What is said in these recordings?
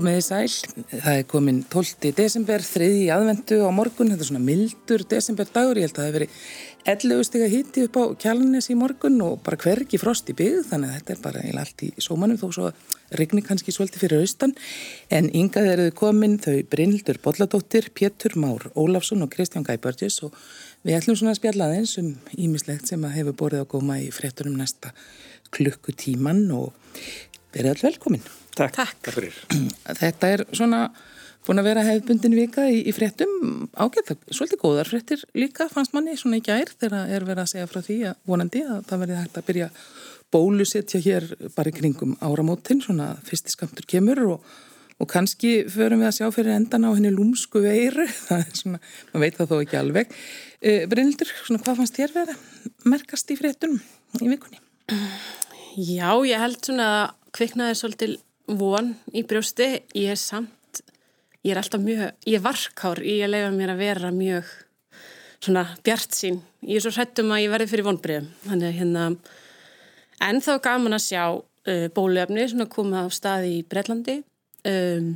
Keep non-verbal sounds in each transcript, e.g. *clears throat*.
Komiði sæl, það er komin 12. desember, þriði aðvendu á morgun, þetta er svona mildur desember dagur, ég held að það hefur verið 11 stiga híti upp á kjálnes í morgun og bara hvergi frost í byggð, þannig að þetta er bara allt í sómanum þó svo regni kannski svolítið fyrir austan, en yngað eruðu komin þau Brynildur Bolladóttir, Pétur Már Ólafsson og Kristján Gæbörgjus og við ætlum svona að spjalla aðeins um ímislegt sem að hefur borðið á góma í fréttunum næsta klukkutíman og verið all velkomin. Takk. Takk fyrir. *clears throat* Þetta er svona búin að vera hefðbundin vika í, í fréttum ágætt, svolítið góðar fréttir líka fannst manni svona í gær þegar er verið að segja frá því að vonandi að það verði hægt að byrja bólusetja hér bara í kringum áramótin, svona fyrsti skamtur kemur og, og kannski förum við að sjá fyrir endan á henni lúmsku veiru, *laughs* það er svona, maður veit það þó ekki alveg. E, Brynildur, svona hvað fannst þér verið að merkast í fréttum í vikunni? Já, ég held svona að kviknaði svolítil von í brjósti, ég er samt, ég er alltaf mjög, ég er varkár í að leifa mér að vera mjög svona bjart sín. Ég er svo hrættum að ég verði fyrir vonbreiðum. Þannig að hérna, en þá gaman að sjá uh, bólöfni svona koma á staði í Breitlandi. Um,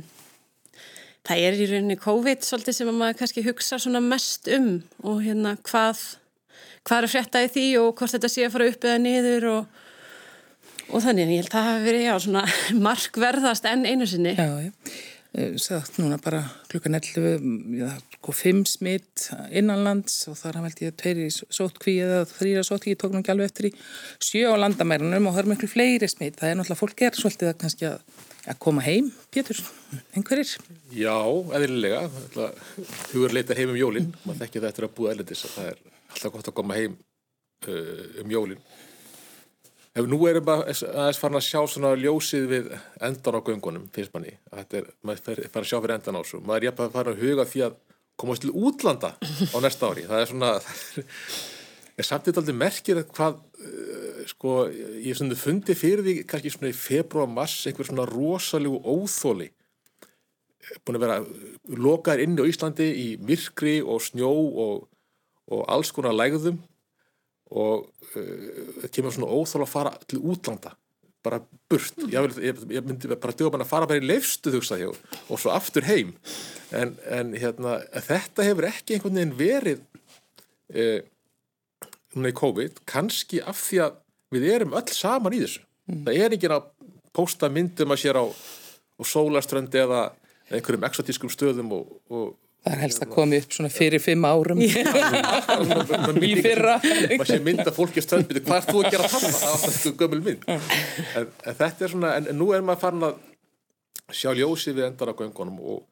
það er í rauninni COVID svolítið sem maður kannski hugsa svona mest um og hérna hvað, hvað er að frétta í því og hvort þetta sé að fara upp eða niður og og þannig ég held að það hafi verið já, svona *laughs* markverðast enn einu sinni. Já, já, sagt núna bara klukkan 11, já, sko 5 smitt innanlands og þar hafði ég tveiri sótkví eða þrýra sótkví, ég tók nú ekki alveg eftir í sjö á landamærunum og það er miklu fleiri smitt, það er náttúrulega fólk er svolítið að kannski að, að koma heim Pétur, einhverjir? Já, eðlilega, þú er leitað heim um jólinn, maður þekkir þetta að búa eðlendis að það er alltaf gott að koma heim uh, um jólinn Ef nú erum við aðeins farin að sjá svona ljósið við endan á göngunum, finnst manni, að þetta er, maður farin að sjá fyrir endan á þessu. Maður er jafnveg að fara að huga því að komast til útlanda á næsta ári. Það er svona, það *laughs* er samtidig aldrei merkir hvað, uh, sko, ég fundið fyrir því kannski svona í februar, mars, einhver svona rosalegu óþóli. Búin að vera lokaðir inni á Íslandi í myrkri og snjó og, og alls konar lægðum og það uh, kemur svona óþála að fara til útlanda bara burt mm. ég, ég, ég myndi bara dögum að fara bara í leifstu hjá, og svo aftur heim en, en hérna, þetta hefur ekki einhvern veginn verið eh, núna í COVID kannski af því að við erum öll saman í þessu mm. það er ekki að posta myndum að sér á, á sólaströndi eða einhverjum exotískum stöðum og, og Það er helst að koma upp svona fyrir fimm árum. *laughs* Í fyrra. maður sé mynda fólki stöðbyrju hvað er þú að gera þarna, það er alltaf gömul mynd. En, en þetta er svona en, en nú er maður farin að sjá ljósið við endar á göngunum og,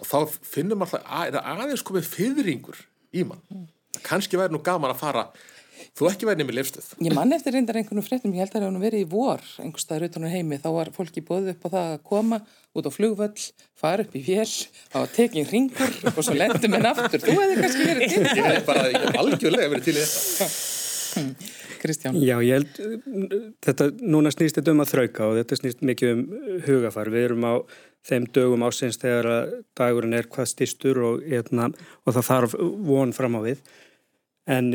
og þá finnum alltaf að aðeins komið fyrringur í mann. Kannski væri nú gaman að fara Þú ekki verið nefnir lefstuð. Ég mann eftir reyndar einhvern fréttum, ég held að það hefði verið í vor einhver staður utan á heimi, þá var fólki bóðið upp á það að koma út á flugvöll fara upp í vél, þá var tekið ringur og svo lendum henn aftur. Þú hefði kannski verið til Ég hef bara ég algjörlega verið til þetta. Kristján. Já, ég held þetta, núna snýst þetta um að þrauka og þetta snýst mikið um hugafar við erum á þeim dögum ásins þegar að dagurinn er hvað stýstur og, hérna, og það þarf von fram á við. En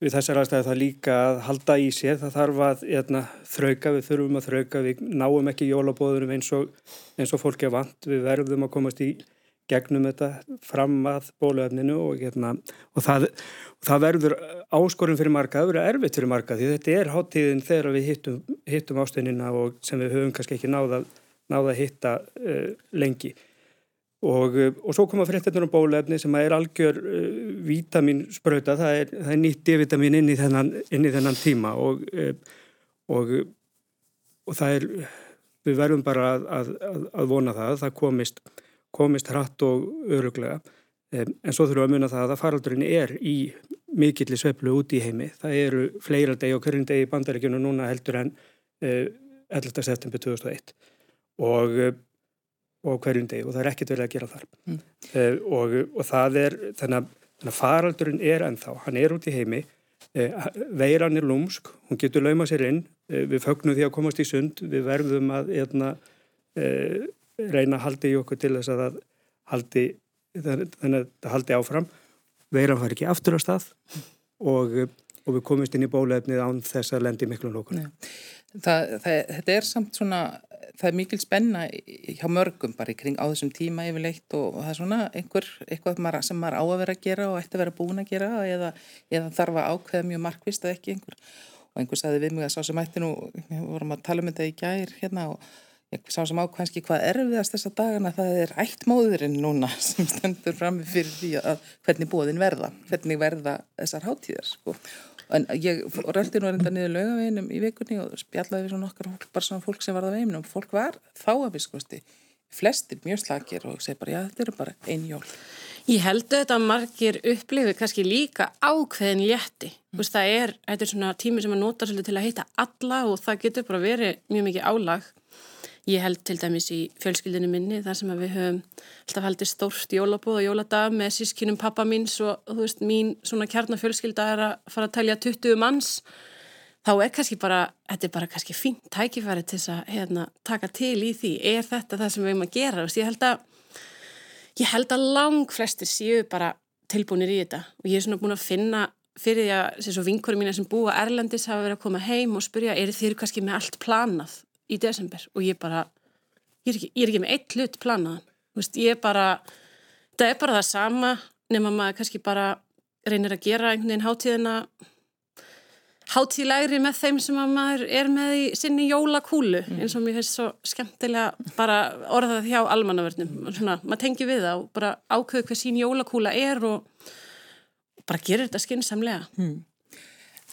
við þessar aðstæði það líka að halda í sér, það þarf að eitna, hérna, þrauka, við þurfum að þrauka, við náum ekki jólabóðunum eins og, eins og fólk er vant, við verðum að komast í gegnum þetta fram að bóluefninu og, eitna, hérna, og það, það verður áskorun fyrir marga, það verður erfitt fyrir marga því þetta er háttíðin þegar við hittum, hittum ástöðinina og sem við höfum kannski ekki náða, náða að hitta uh, lengi. Og, eh, og svo koma fréttinur um bólefni sem er algjör uh, vítaminspröta, það er, það er nýtt D-vitamin inn inn í þennan tíma og, uh, og, og það er, við verðum bara að, að, að vona það, það komist, komist hratt og öruglega, um, en svo þurfum við að muna það að faraldurinn er í mikill í sveplu út í heimi, það eru fleira degi og hverjum degi í bandaríkjunu núna heldur en uh, 11. september 2001 og og hverjum deg og það er ekkert verið að gera þar. Mm. uh, og, og það er þannig að, faraldurinn er ennþá, hann er út í heimi. Uh, veiran er lúmsk, hún getur lauma sér inn, uh, við fögnum því að komast í sund, við verðum að eitna, reyna að haldi í okkur til þess að haldi þannig að það haldi áfram. Veiran far ekki aftur á stað og, og við komumst inn í bólefnið án þess að lendi miklu það, Þetta er samt svona það er mikil spenna hjá mörgum bara í kring á þessum tíma yfirleitt og, og það er svona einhver, eitthvað sem maður á að vera að gera og ætti að vera búin að gera eða, eða þarf að ákveða mjög markvist eða ekki einhver. Og einhver saði við mig að sá sem ætti nú, við vorum að tala um þetta í gær hérna og ég sá sem á kannski hvað erfiðast þessa dagana það er ættmóðurinn núna *laughs* sem stendur fram fyrir því að hvernig bóðin verða, hvernig verða þessar hátíðar sko En ég röldi nú reynda niður lögaveginum í vikunni og spjallaði við svona okkar bara svona fólk sem var að veginum. Fólk var þá að visskosti, flestir mjög slagir og segi bara, já þetta eru bara einn jól. Ég held að margir upplifi kannski líka ákveðin létti. Mm. Það er, þetta er svona tími sem að nota svolítið til að heita alla og það getur bara verið mjög mikið álag Ég held til dæmis í fjölskyldinu minni þar sem við höfum alltaf haldið stórt jólabóð og jóladag með sískinum pappa míns og þú veist mín svona kjarnafjölskylda er að fara að talja 20 manns þá er kannski bara, þetta er bara kannski fínt tækifæri til þess að hérna, taka til í því, er þetta það sem við erum að gera? Ég held að, ég held að lang flestir séu bara tilbúinir í þetta. Og ég er svona búin að finna fyrir því að vinkurum mína sem búa Erlendis hafa verið að koma heim og spurja, er þeir kannski með allt planað í desember og ég bara ég er ekki, ég er ekki með eitt hlut planaðan Vist, ég er bara, það er bara það sama nema maður kannski bara reynir að gera einhvern veginn hátíðina hátíðlegri með þeim sem maður er með í sinni jólakúlu mm. eins og mér finnst svo skemmtilega bara orðað hjá almannavörnum maður tengi við það og bara ákveðu hvað sín jólakúla er og bara gerir þetta skynnsamlega mm.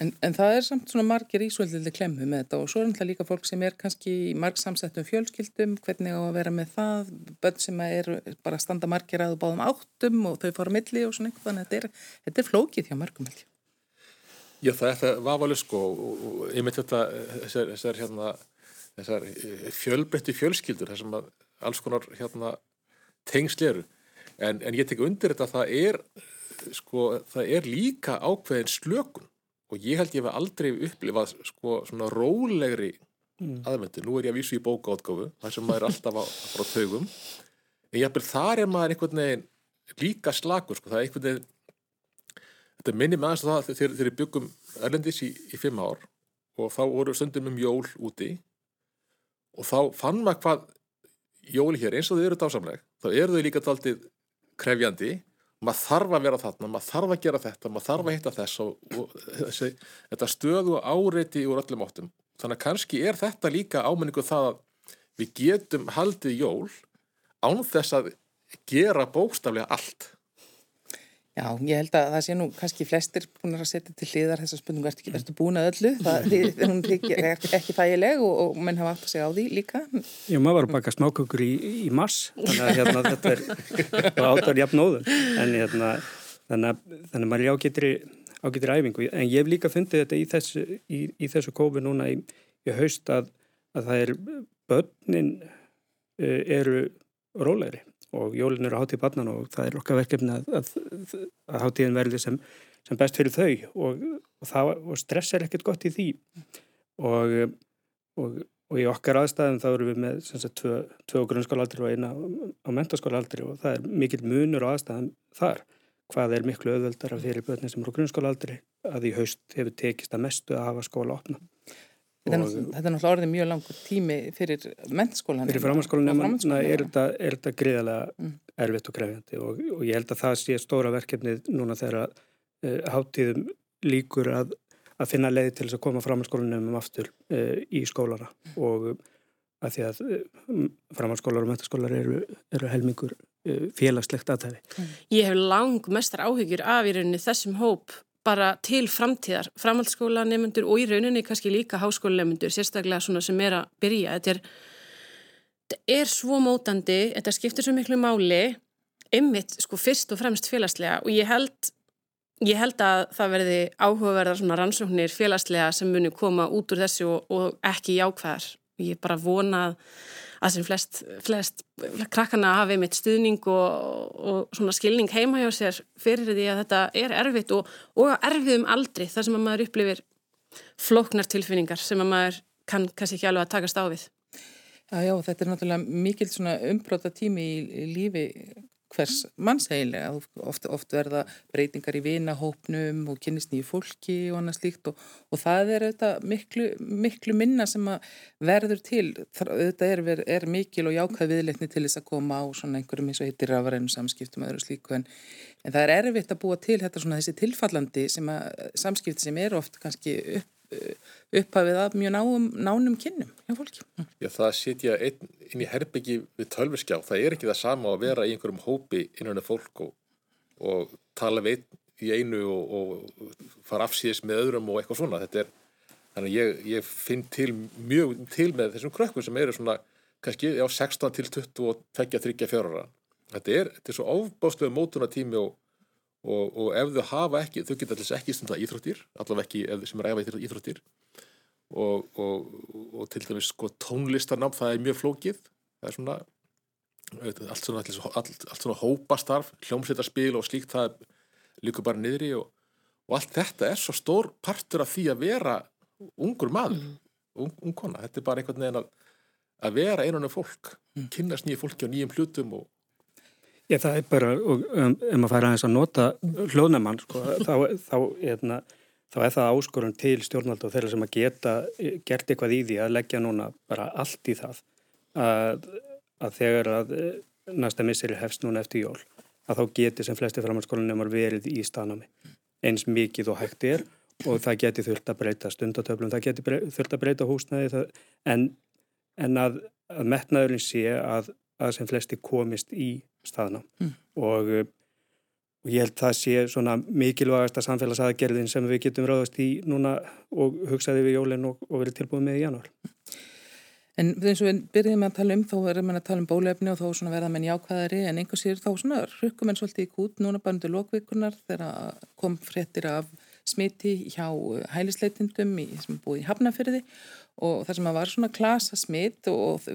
En, en það er samt svona margir ísveldildi klemmu með þetta og svo er náttúrulega líka fólk sem er kannski marg samsettum fjölskyldum, hvernig á að vera með það, bönn sem er bara standa margir að báðum áttum og þau fara milli og svona eitthvað, þannig að þetta er, þetta er flókið hjá mörgum held ég. Já það er það vafalega sko og ég myndi þetta, þessar, þessar, hérna, þessar eh, fjölbreytti fjölskyldur, þessum að alls konar hérna, tengsleru, en, en ég tek undir þetta að það er, sko, það er líka ákveðin slökun og ég held ég hef aldrei upplifað sko svona rólegri mm. aðvendu, nú er ég að vísu í bókaátgáfu þar sem maður er alltaf að fara á taugum. En ég hef þar er maður einhvern veginn líka slagur sko, það er einhvern veginn þetta minnir með aðeins það þegar þeir byggum erlendis í, í fimm ár og þá voru stundum um jól úti. Og þá fann maður hvað jóli hér eins og þau eru dásamleg þá eru þau líka daldið krefjandi maður þarf að vera þarna, maður þarf að gera þetta maður þarf að hitta þess og, og þessi, þetta stöðu áreiti úr öllum óttum þannig að kannski er þetta líka ámenningu það að við getum haldið jól án þess að gera bóstaflega allt Já, ég held að það sé nú kannski flestir búin að setja til hliðar þessa spurningu, ertu, ertu búin að öllu? Það *laughs* er ekki, ekki þægileg og, og menn hafa átt að segja á því líka. Já, maður var að baka smákökur í, í mars, þannig að hérna, þetta er átar jafn óður, en hérna, þannig að, þannig að maður er ágættir, æfingu, en ég hef líka fundið þetta í þessu, í, í þessu kófi núna í, í haust að, að það er, börnin uh, eru rólegri og jólin eru hátíð barnan og það er okkar verkefni að, að, að hátíðin verði sem, sem best fyrir þau og, og, það, og stress er ekkert gott í því. Og, og í okkar aðstæðum þá eru við með sagt, tvö, tvö grunnskólaaldri og eina á mentaskólaaldri og það er mikil munur aðstæðum þar. Hvað er miklu öðvöldara fyrir börnir sem eru á grunnskólaaldri að í haust hefur tekist að mestu að hafa skóla opna Þetta er náttúrulega orðið mjög langur tími fyrir mennskólan. Fyrir framhanskólan er þetta greiðalega mm. erfitt og krefjandi og, og ég held að það sé stóra verkefnið núna þegar uh, eh, háttíðum líkur að, að finna leiði til þess að koma framhanskólanum aftur uh, í skólana mm. og að því að uh, framhanskólar og mennskólar eru, eru helmingur félagslegt aðtæfi. Mm. Ég hef lang mestar áhyggjur af í rauninni þessum hóp bara til framtíðar, framhaldsskóla nefnundur og í rauninni kannski líka háskóla nefnundur, sérstaklega svona sem er að byrja. Þetta er, þetta er svo mótandi, þetta skiptir svo miklu máli, ymmit sko fyrst og fremst félagslega og ég held, ég held að það verði áhugaverðar svona rannsóknir félagslega sem muni koma út úr þessu og, og ekki jákvæðar. Ég bara vonað að sem flest, flest krakkana hafi mitt stuðning og, og svona skilning heima hjá sér fyrir því að þetta er erfitt og, og erfið um aldri þar sem að maður upplifir flóknar tilfinningar sem að maður kann kannski ekki alveg að taka stáfið. Já, já, þetta er náttúrulega mikil svona umbróta tími í lífi hvers mannshegilega. Oft, oft verða breytingar í vinahópnum og kynist nýju fólki og annað slíkt og, og það er auðvitað miklu, miklu minna sem að verður til. Þetta er, er mikil og jákvæð viðleikni til þess að koma á svona einhverjum eins og heitir rafræðinu samskiptum öðru slíku en, en það er erfitt að búa til þetta svona þessi tilfallandi sem að, samskipti sem er oft kannski upp upphafið af mjög náum, nánum kynnum hjá fólki. Já, það setja inn, inn í herbyggi við tölverskjá. Það er ekki það sama að vera í einhverjum hópi innan af fólk og, og tala við í einu og, og fara afsýðis með öðrum og eitthvað svona. Er, þannig að ég, ég finn til mjög til með þessum krökkum sem eru svona kannski á 16 til 22, 24 ára. Þetta er, þetta er svo ábáslega mótunatími og og, og ef þau hafa ekki, þau geta allir ekki stundar íþróttir, allaveg ekki ef þau sem er æfa íþróttir og, og, og til dæmis sko tónlistarnám það er mjög flókið það er svona allt svona, allt, allt svona hópastarf hljómsveitarspil og slíkt það líka bara niðri og allt þetta er svo stór partur af því að vera ungur maður mm. ung, ung kona, þetta er bara einhvern veginn að að vera einan af fólk, mm. kynast nýju fólki á nýjum hlutum og Já, það er bara, og um, ef maður fær aðeins að nota hljóðnæmann, sko, þá, þá, eðna, þá er það áskorun til stjórnvald og þeirra sem að geta gert eitthvað í því að leggja núna bara allt í það að, að þegar að eh, næsta misseri hefst núna eftir jól, að þá geti sem flesti framhanskólanemar verið í stanami eins mikið og hægt er og það geti þurft að breyta stundatöflum, það geti þurft að breyta húsnæði það, en, en að, að metnaðurinn sé að, að sem flesti komist í staðna mm. og, eh, og ég held það sé svona mikilvægast að samfélagsaðgerðin sem við getum ráðast í núna og hugsaði við jólinn og, og verið tilbúið með í janúar. En eins og við byrjum að tala um, þá verðum við að tala um bólefni og þá verða menn jákvæðari en einhvers sér þá svona rukkum enn svolítið í kút núna bara undir lokvíkunar þegar kom fréttir af smiti hjá hælisleitindum í, sem búið í Hafnafyrði og þar sem að var svona klasa smit og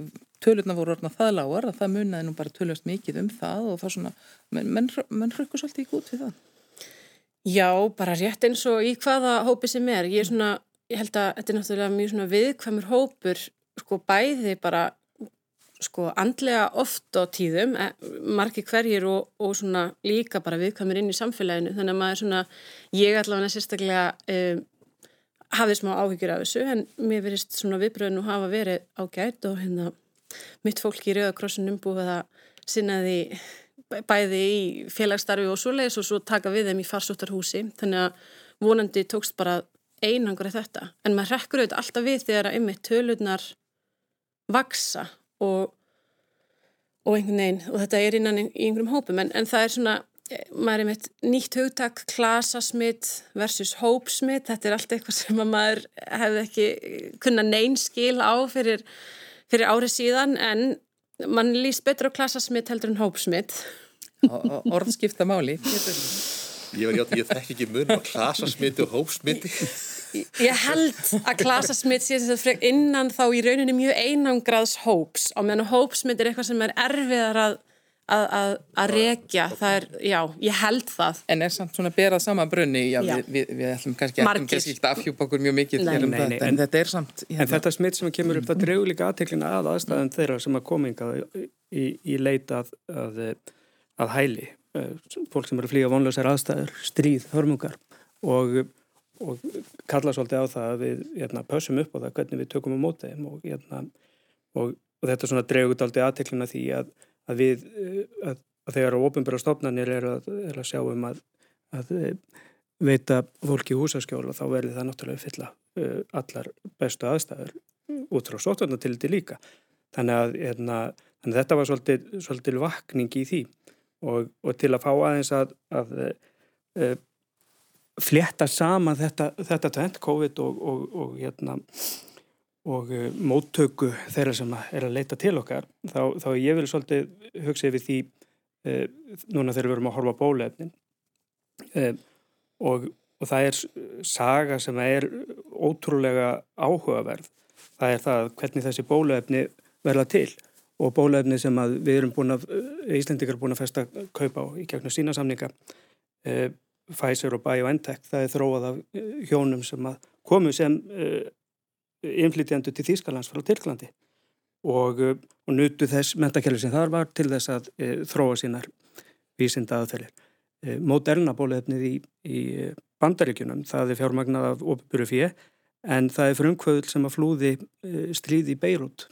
tölurna voru orðna það lágar að það munnaði nú bara tölust mikið um það og það svona, menn men, men hrökkur svolítið í gút við það. Já, bara rétt eins og í hvaða hópi sem er. Ég er svona, ég held að þetta er náttúrulega mjög svona viðkvæmur hópur, sko bæði bara, sko andlega oft á tíðum, e, margi hverjir og, og svona líka bara viðkvæmur inn í samfélaginu. Þannig að maður svona, ég allavega sérstaklega um, hafið smá áhyggjur af þessu en mér verist svona viðbröðinu hafa verið ágætt og hérna mitt fólk í Rauðakrossunum búið að sinna því bæði í félagsstarfi og svoleiðis og svo taka við þeim í farsóttarhúsi þannig að vonandi tókst bara einangur af þetta en maður rekkur auðvitað alltaf við þegar að einmitt tölurnar vaksa og, og einhvern veginn og þetta er innan í einhverjum hópum en, en það er svona maður er með nýtt hugtak klasasmitt versus hópsmitt þetta er allt eitthvað sem maður hefði ekki kunna neynskil á fyrir fyrir árið síðan en mann líst betur á klassasmitt heldur en hópsmitt. Orðskipta máli. Ég ég þekk ekki mun á klassasmitti og hópsmitti. *laughs* Ég held að klassasmitt sé þess að innan þá í rauninni mjög einangraðs hóps á meðan hópsmitt er eitthvað sem er erfiðar að að rekja, það er, já, ég held það. En er samt svona berað sama brunni, já, já. Við, við, við ætlum kannski ekki að afhjúpa okkur mjög mikið nei, um nei, þetta, en, en þetta er samt... En hérna. þetta smitt sem kemur upp, það dregu líka aðteklina að aðstæðan mm. þeirra sem að kominga í, í, í leita að, að, að hæli, eh, fólk sem eru að flýja vonlösar aðstæður, stríð, hörmungar og, og kalla svolítið á það að við hérna, pössum upp á það hvernig við tökum á mótið og, hérna, og, og þetta svona dregu aldrei aðteklina því að að við eh, að, að þegar ofinbæra stofnanir er að, er að sjá um að, að eh, veita fólki húsaskjóla þá verður það náttúrulega fylla uh, allar bestu aðstæður út frá sótvarnatildi líka. Þannig að, erna, þannig að þetta var svolítið, svolítið vakning í því og, og til að fá aðeins að uh, fletta saman þetta, þetta tvent, COVID og, og, og hérna og uh, móttöku þeirra sem er að leita til okkar þá, þá ég vil svolítið hugsa yfir því uh, núna þegar við erum að horfa bólefnin uh, og, og það er saga sem er ótrúlega áhugaverð. Það er það hvernig þessi bólefni verða til og bólefni sem við erum búin að Íslandikar er búin að festa kaupa á í gegnum sína samninga Pfizer og BioNTech það er þróað af hjónum sem komu sem innflytjandu til Þýskalands frá Tyrklandi og, uh, og nutu þess mentakjæli sem þar var til þess að e, þróa sínar vísinda aðferðir. Moderna bólefnið í, í bandaríkunum, það er fjármagnað af óbyrju fjö en það er frumkvöðul sem að flúði stríði í Beirut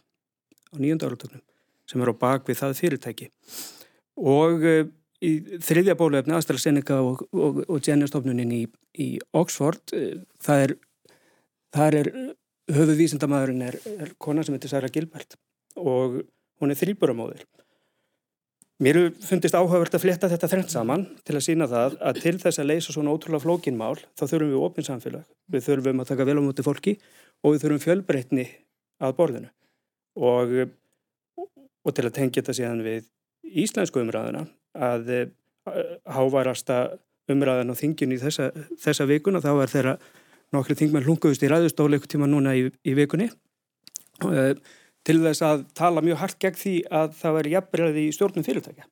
á nýjönda áratögnum sem er á bakvið það fyrirtæki og í þriðja bólefni AstraZeneca og, og, og Jenner-stofnunin í, í Oxford e, það er, er höfuvísindamæðurinn er, er kona sem heitir Sara Gilbert og hún er þrýburamóðir. Mér fundist áhugavert að fletta þetta þrengt saman til að sína það að til þess að leysa svona ótrúlega flókinmál þá þurfum við opinsamfélag, við þurfum að taka vel á móti fólki og við þurfum fjölbreytni að borðinu og, og til að tengja þetta síðan við íslensku umræðina að hávarasta umræðan á þingjun í þessa, þessa vikuna þá er þeirra nokkri þingmenn hlunguðust í ræðustóli eitthvað tíma núna í, í vikunni. Uh, til þess að tala mjög hardt gegn því að það væri jafnbreið í stjórnum fyrirtækja.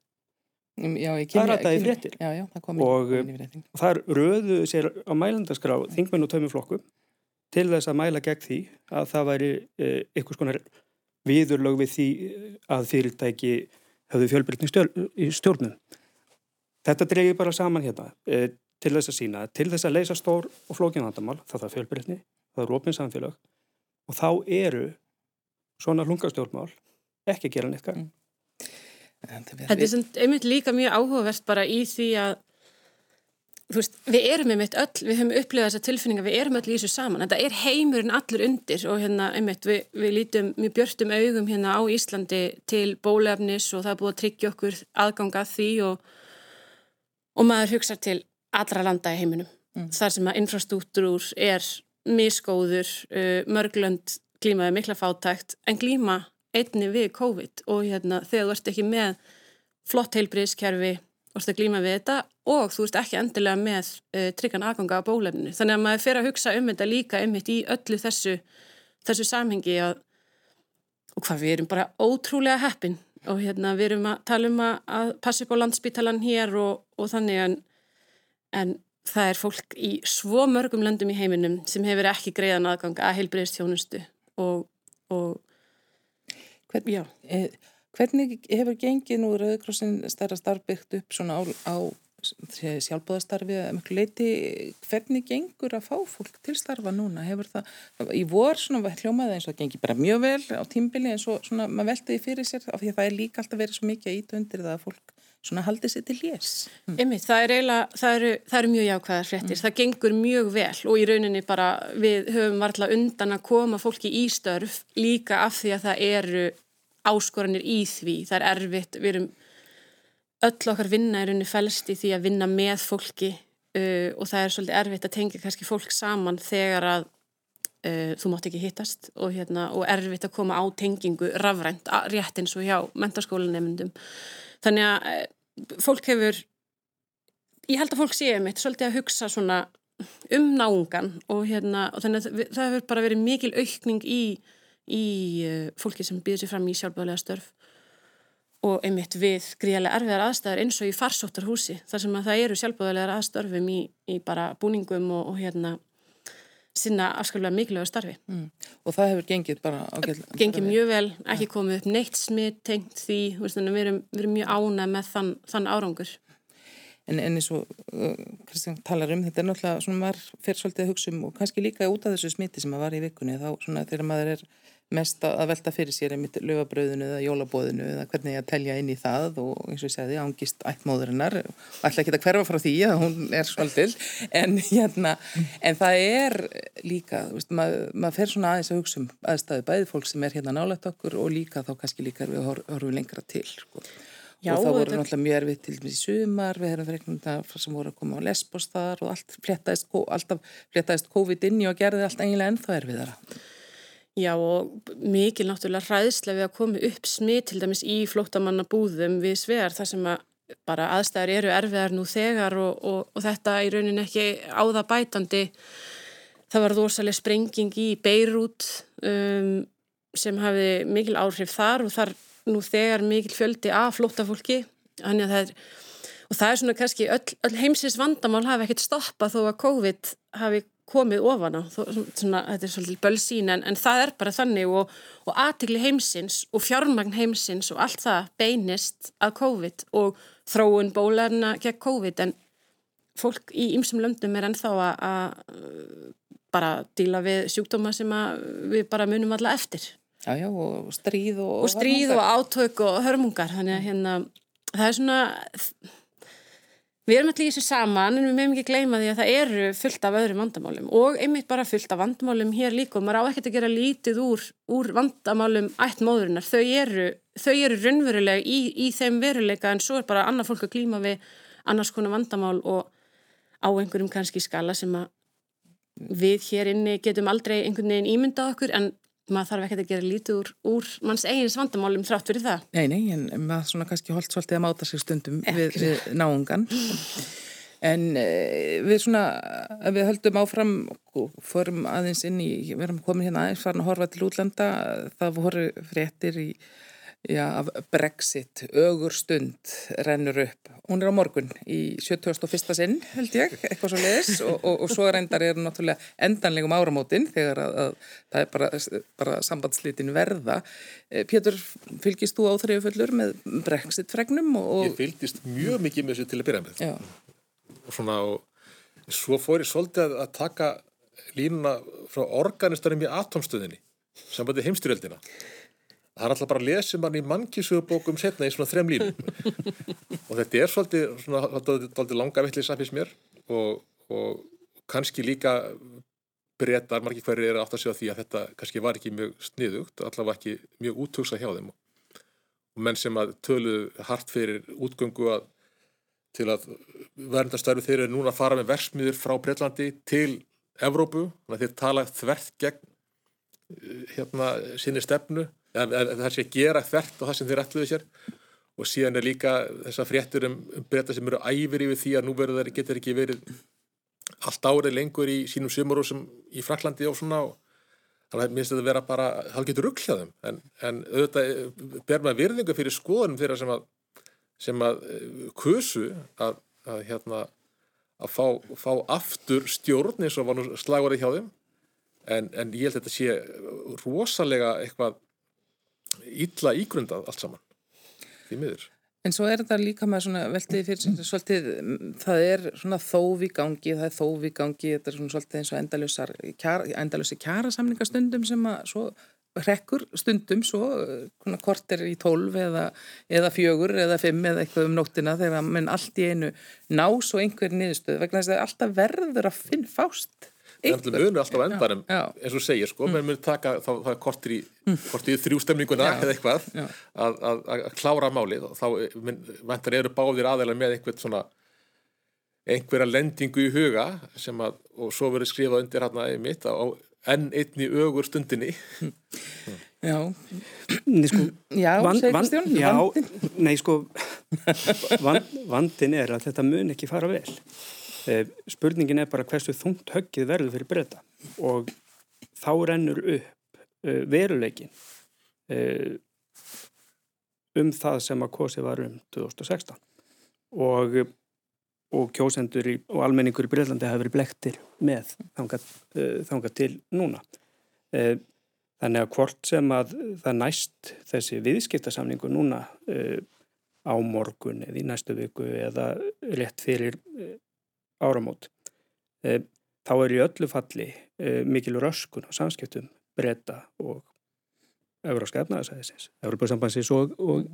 Um, já, það er alltaf í fréttir. Já, já, það og, og það er röðu sér á mælandaskrá þingmenn og tömuflokkum til þess að mæla gegn því að það væri uh, einhvers konar viðurlög við því að fyrirtæki höfðu fjölbrytni í stjórnum. Þetta dreygi bara saman hérna. Uh, til þess að sína, til þess að leysa stór og flókin vandamál, það er fjölbreytni, það er ofin samfélag og þá eru svona hlungastjórnmál ekki að gera neitt gang. Mm. Þetta er einmitt líka mjög áhugavert bara í því að veist, við erum einmitt öll, við höfum upplifað þessa tilfinninga, við erum öll í þessu saman, þetta er heimurinn allur undir og hérna einmitt við, við lítum mjög björnum augum hérna á Íslandi til bólefnis og það er búið að tryggja okkur aðganga því og, og maður hugsa til allra landa í heiminum mm. þar sem að infrastruktúr er miskóður, uh, mörglönd glímaði mikla fátækt en glíma einni við COVID og hérna þegar þú ert ekki með flott heilbríðskerfi og ert að glíma við þetta og þú ert ekki endilega með uh, tryggan aðganga á bólefninu. Þannig að maður fer að hugsa um þetta líka um þetta í öllu þessu, þessu samhengi að, og hvað við erum bara ótrúlega heppin og hérna við erum að tala um að, passa upp á landsbítalan hér og, og þannig að en það er fólk í svo mörgum löndum í heiminum sem hefur ekki greiðan aðgang að heilbreyðstjónustu og, og Hvern, já, e, hvernig hefur gengið nú Rauðkrossin stærra starfbyggt upp svona á, á sjálfbóðastarfi að mjög leiti hvernig gengur að fá fólk til starfa núna hefur það, í vor svona hljómaði eins og það gengi bara mjög vel á tímbili eins og svona maður veltiði fyrir sér af því að það er líka alltaf verið svo mikið að íta undir það að fólk svona haldið sér til lés. Mm. Einmitt, það er eiginlega, það eru, það eru mjög jákvæðar fréttir, mm. það gengur mjög vel og í rauninni bara við höfum varðla undan að koma fólki í störf líka af því að það eru áskoranir í því, það er erfitt, við erum öll okkar vinna er unni fælst í því að vinna með fólki uh, og það er svolítið erfitt að tengja kannski fólk saman þegar að uh, þú mátt ekki hittast og, hérna, og erfitt að koma á tengingu rafrænt, rétt eins og hjá mentarskólanemyndum þannig að eh, fólk hefur ég held að fólk séu mitt svolítið að hugsa svona um náungan og hérna og þannig að það hefur bara verið mikil aukning í, í eh, fólki sem býður sér fram í sjálfbálega störf og einmitt við gríðarlega erfiðar aðstæðar eins og í farsóttarhúsi þar sem að það eru sjálfbáðulegar aðstörfum í, í bara búningum og, og hérna sinna afskaplega mikilvægur starfi. Mm. Og það hefur gengið bara ágæðlega? Gengið mjög vel, ekki komið upp neitt smitt tengt því, við erum, við erum mjög ánað með þann, þann árangur. En, en eins og uh, Kristján talar um, þetta er náttúrulega svona maður fyrir svolítið að hugsa um og kannski líka út af þessu smitti sem að var í vikunni þá svona þegar maður er mest að velta fyrir sér einmitt lögabröðinu eða jólabóðinu eða hvernig ég að telja inn í það og eins og ég segði ángist ættmóðurinnar ætla ekki að hverfa frá því að hún er svolítil en, hérna, en það er líka veist, mað, maður fer svona aðeins að hugsa um aðstæðu bæði fólk sem er hérna nálægt okkur og líka þá kannski líka við horfum lengra til sko. Já, og þá voru þetta... náttúrulega mjög erfitt til dæmis í sumar við erum fyrir einhvern veginn sem voru að koma á lesbos þar og allt fléttaðist, alltaf fléttaðist COVID inn í og gerði allt eiginlega ennþá erfiðara Já og mikil náttúrulega hræðslega við að koma upp smið til dæmis í flóttamannabúðum við svegar þar sem að bara aðstæður eru erfiðar nú þegar og, og, og þetta í raunin ekki áða bætandi. Það var rosalega sprenging í Beirut um, sem hafi mikil áhrif þar og þar nú þegar mikil fjöldi af flóttafólki. Þannig að það er, og það er svona kannski öll, öll heimsins vandamál hafi ekkert stoppað þó að COVID hafi komið ofan á, svona, þetta er svolítið bölsín en, en það er bara þannig og, og aðtikli heimsins og fjármagn heimsins og allt það beinist að COVID og þróun bólarna gegn COVID en fólk í ymsum löndum er ennþá að bara díla við sjúkdóma sem við bara munum alla eftir. Já, já, og stríð og... Og stríð og átök og hörmungar, þannig að hérna, það er svona Við erum allir í þessu saman en við meðum ekki gleyma því að það eru fullt af öðrum vandamálum og einmitt bara fullt af vandamálum hér líka og maður á ekkert að gera lítið úr, úr vandamálum ætt móðurinnar. Þau eru, eru raunverulega í, í þeim veruleika en svo er bara annað fólk að glýma við annars konar vandamál og á einhverjum kannski skala sem að við hér inni getum aldrei einhvern veginn ímyndað okkur en maður þarf ekkert að gera lítið úr, úr manns eigins vandamálum þrátt fyrir það. Nei, nei, en maður svona kannski holdt svolítið að máta sig stundum við, við náungan. En e, við svona, við höldum áfram og fórum aðeins inn í, við erum komin hérna aðeins, farin að horfa til útlanda, það voru fréttir í Já, af Brexit, ögur stund rennur upp. Hún er á morgun í 71. sinn, held ég, eitthvað svo leiðis og, og, og svo reyndar er náttúrulega endanlegum áramótin þegar að, að það er bara, bara sambandslitin verða. Eh, Pétur, fylgist þú áþreifullur með Brexit-fregnum? Ég fylgist mjög mikið með þessu til að byrja með. Já. Og svona, og svo fór ég svolítið að taka línuna frá organistarum í atomstöðinni, sambandið heimstyrjöldina það er alltaf bara að lesa mann í mannkísugubókum setna í svona þrem línum. Og þetta er svolítið, svolítið langa vittlið samfins mér. Og, og kannski líka breytar margir hverju er átt að sjá því að þetta kannski var ekki mjög sniðugt allavega ekki mjög útugsa hjá þeim. Og menn sem að tölu hart fyrir útgöngu að til að verðndarstarfi þeir eru núna að fara með versmiður frá Breitlandi til Evrópu, þannig að þeir tala þvert gegn eh, hérna sinni stefnu það sé að gera þvert á það sem þeir ætluðu sér. Og síðan er líka þessa fréttur um, um breyta sem eru æfir yfir því að nú verður getur ekki verið allt árið lengur í sínum sumarúsum í Fraklandi og svona og þannig að minnst þetta vera bara, getur rugglaðum en, en auðvitað eh, ber maður virðingu fyrir skoðunum þeirra sem að sem að eh, kusu að, að hérna að fá, fá aftur stjórn eins og var nú slagvarið hjá þeim. En, en ég held að þetta sé rosalega eitthvað ítla ígrundað allt saman því miður. En svo er þetta líka með svona veltið fyrir sem svolítið, það er svona þófi gangi, það er þófi gangi, þetta er svona svolítið eins og endalösar, endalösi kjærasamningastundum sem að svo rekkur stundum svo, svona korter í tólf eða, eða fjögur eða fimm eða eitthvað um nóttina þegar mann allt í einu nás og einhver niðurstöð vegna þess að alltaf verður að finn fást Það mjög alltaf endanum, eins og segir sko, mm. menn mjög taka þá, það er kortir í, mm. í þrjústemninguna eða eitthvað að, að, að klára málið. Og þá ventar eru báðir aðeila með einhvern svona einhverja lendingu í huga sem að, og svo verður skrifað undir hérna í mitt á enn einni ögur stundinni. Já. Nei sko *clears throat* Já, van, van, já Nei sko *laughs* van, vandin er að þetta mun ekki fara vel spurningin er bara hversu þungt höggið verður fyrir breyta og þá rennur upp eh, veruleikin eh, um það sem að kosið var um 2016 og, og kjósendur í, og almenningur í Breitlandi hafi verið blektir með þangað, þangað til núna. Þannig að hvort sem að það næst þessi viðskiptasamningu núna á morgun eða í næstu viku eða rétt fyrir áramót e, þá er í öllu falli e, mikil röskun á samskiptum breyta og Európska efnaðarsæðisins, Európa sambansins og, og,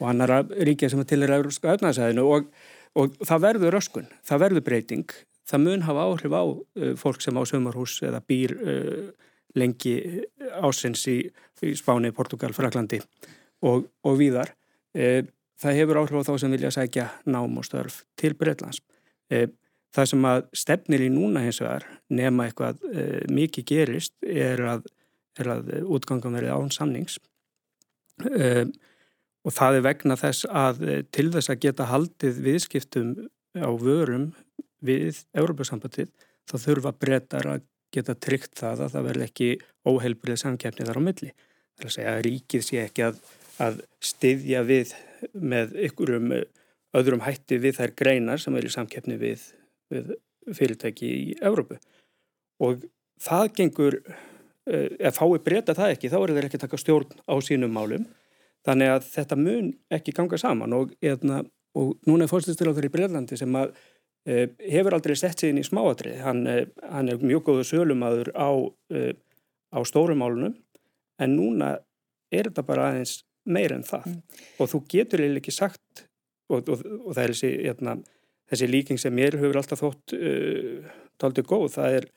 og annara ríkja sem til er Európska efnaðarsæðinu og, og það verður röskun, það verður breyting, það mun hafa áhrif á uh, fólk sem á sömarhús eða býr uh, lengi ásins í, í Spáni, Portugal, Fraklandi og víðar. Uh, það hefur áhrif á þá sem vilja sækja nám og störf til Breitlands. Eh, það sem að stefnir í núna hins vegar nema eitthvað e, mikið gerist er að, er að útgangum verið án samnings e, og það er vegna þess að til þess að geta haldið viðskiptum á vörum við Európa-sambandið þá þurfa breytar að geta tryggt það að það verði ekki óheilbrið samkjæfni þar á milli. Það er að segja að ríkið sé ekki að, að styðja við með ykkurum öðrum hætti við þær greinar sem er í samkeppni við, við fyrirtæki í Európu og það gengur, uh, ef fái breyta það ekki, þá er þeir ekki taka stjórn á sínum málum. Þannig að þetta mun ekki ganga saman og, eðna, og núna er fórstinstiláttur í Breilandi sem að uh, hefur aldrei sett sig inn í smáatrið. Hann, uh, hann er mjög góðu sölumadur á, á stórumálunum en núna er þetta bara aðeins meir en það mm. og þú getur eiginlega ekki sagt og, og, og það er þessi, hérna, þessi líking sem mér hefur alltaf þótt uh, taldið góð, það er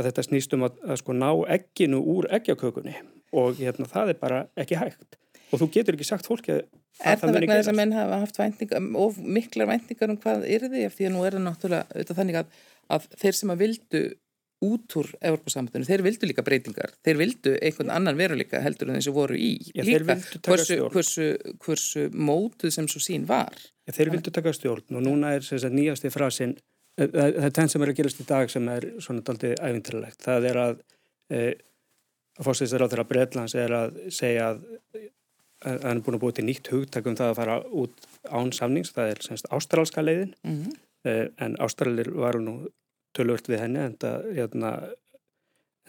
að þetta snýst um að, að sko ná egginu úr eggjakökunni og hérna, það er bara ekki hægt. Og þú getur ekki sagt fólki að Er það, það vegna þess að menn hafa haft væntingar og miklar væntingar um hvað er því eftir því að nú er það náttúrulega auðvitað þannig að, að þeir sem að vildu út úr Evropasambandinu, þeir vildu líka breytingar. Þeir vildu einhvern annan veruleika heldur en þessu voru í. Já, líka, hversu, hversu, hversu mótuð sem svo sín var. Já, þeir vildu taka stjórn og núna er þess að nýjasti frasin eh, eh, það er þenn sem er að gerast í dag sem er svona daldið æfintilegt, það er að e, að fórsæðisar á þeirra Breitlands er að segja að hann er búin að búið til nýtt hugtakum það að fara út án samnings, það er semst ástrálska leiðin. Mm -hmm. en ástrálir varu nú tölvört við henni en það hérna,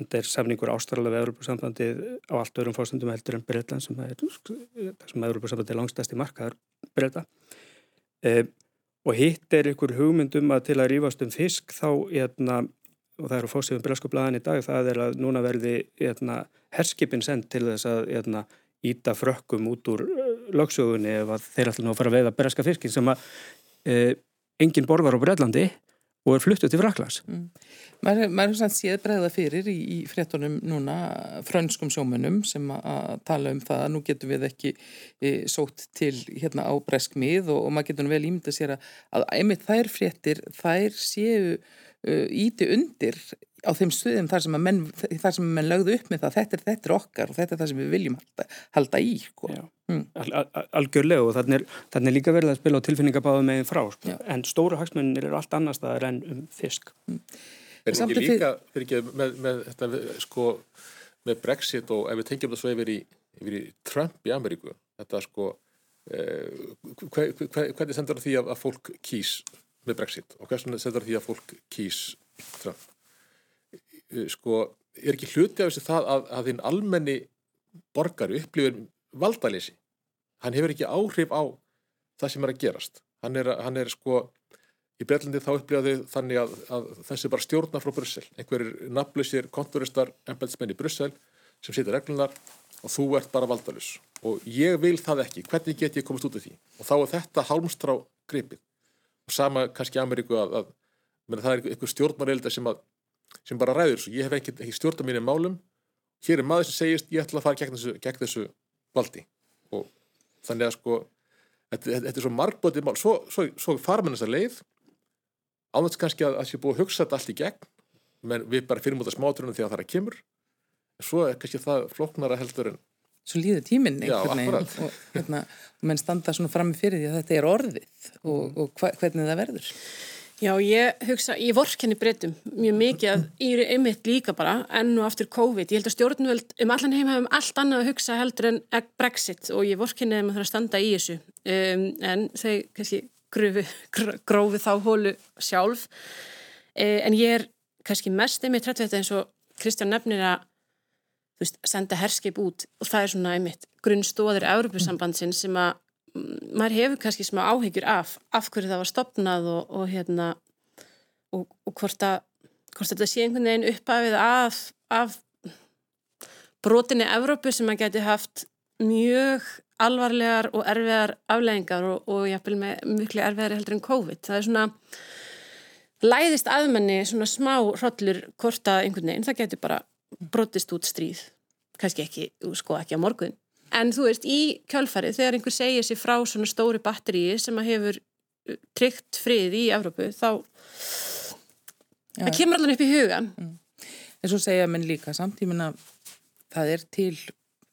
er samningur ástralega við Európa-sambandið á allt öðrum fórstundum heldur en Breitland sem er sem Európa-sambandið langstæsti markaðar Breita e, og hitt er ykkur hugmyndum að til að rýfast um fisk þá hérna, og það eru fósið um breskublaðan í dag það er að núna verði hérna, herskipin sendt til þess að hérna, íta frökkum út úr lögsögunni ef þeir ætla nú að fara að veiða breska fiskin sem að e, engin borðar á Breitlandi og er fluttuð til Fraklands. Mm. Maður, maður er séð bregða fyrir í, í fréttunum núna frönskum sjómunum sem að tala um það að nú getum við ekki e, sótt til hérna á breskmið og, og maður getur vel ímynda sér að, að einmitt þær fréttir þær séu uh, íti undir á þeim stuðum þar sem að menn, þar sem að menn lögðu upp með það, þetta er, þetta er okkar og þetta er það sem við viljum halda, halda í sko. mm. al, al, Algjörlega og þannig er, þannig er líka verið að spila á tilfinningabáðu meginn frá sko. en stóru hagsmunir eru allt annars það er enn um fisk mm. Er ekki líka, fyrir ekki með, með þetta sko, með Brexit og ef við tengjum það svo yfir í, yfir í Trump í Ameríku, þetta sko eh, hver, hver, hvernig sendur því að, að fólk kýs með Brexit og hvernig sendur því að fólk kýs Trump sko, er ekki hluti af þessu það að, að þinn almenni borgari upplifir valdalisi hann hefur ekki áhrif á það sem er að gerast. Hann er, hann er sko í Breitlandi þá upplifaði þannig að, að þessi bara stjórna frá Brussel. Einhverjir nafnlausir konturistar embelsmenn í Brussel sem setja reglunar og þú ert bara valdalus og ég vil það ekki, hvernig get ég komast út af því? Og þá er þetta hálmstrá gripið. Og sama kannski Ameríku að, að það er einhver stjórnmarelda sem að sem bara ræður þessu, ég hef ekki, ekki stjórn á mínum málum, hér er maður sem segist ég ætla að fara gegn þessu, gegn þessu valdi. Og þannig að sko þetta, þetta er svo margbótið mál. Svo, svo, svo fara með þessa leið. Ánveg kannski að það sé búið að hugsa þetta allt í gegn, menn við bara fyrir mútið smáturinn því að það er að kemur. En svo er kannski það floknara heldur en Svo líður tíminn einhvern veginn og, og, hérna, og menn standa svona fram með fyrir því að þetta er orðið og, og hvernig það verður Já, ég hugsa, ég vorkenni breytum mjög mikið að ég er einmitt líka bara enn og aftur COVID. Ég held að stjórnvöld um allan heim hafum allt annað að hugsa heldur en Brexit og ég vorkenni að það er að standa í þessu. Um, en þau kannski gröfi, grófi þá hólu sjálf. Uh, en ég er kannski mest einmitt hrætt við þetta eins og Kristján nefnir að veist, senda herskip út og það er svona einmitt grunnstóðir Európusambandsinn sem að maður hefur kannski smá áhyggjur af af hverju það var stopnað og, og hérna og, og hvort að hvort þetta sé einhvern veginn uppafið af, af brotinni Evrópu sem maður geti haft mjög alvarlegar og erfiðar afleggingar og, og jáfnvel með mjög erfiðar heldur en COVID. Það er svona læðist aðmenni svona smá hrollur hvort að einhvern veginn það getur bara brotist út stríð. Kannski ekki, sko ekki á morgun En þú veist, í kjálfarið, þegar einhver segir sér frá svona stóri batteríi sem að hefur uh, tryggt frið í Evrópu, þá Já. það kemur alveg upp í hugan. Mm. En svo segja menn líka samtímin að það er til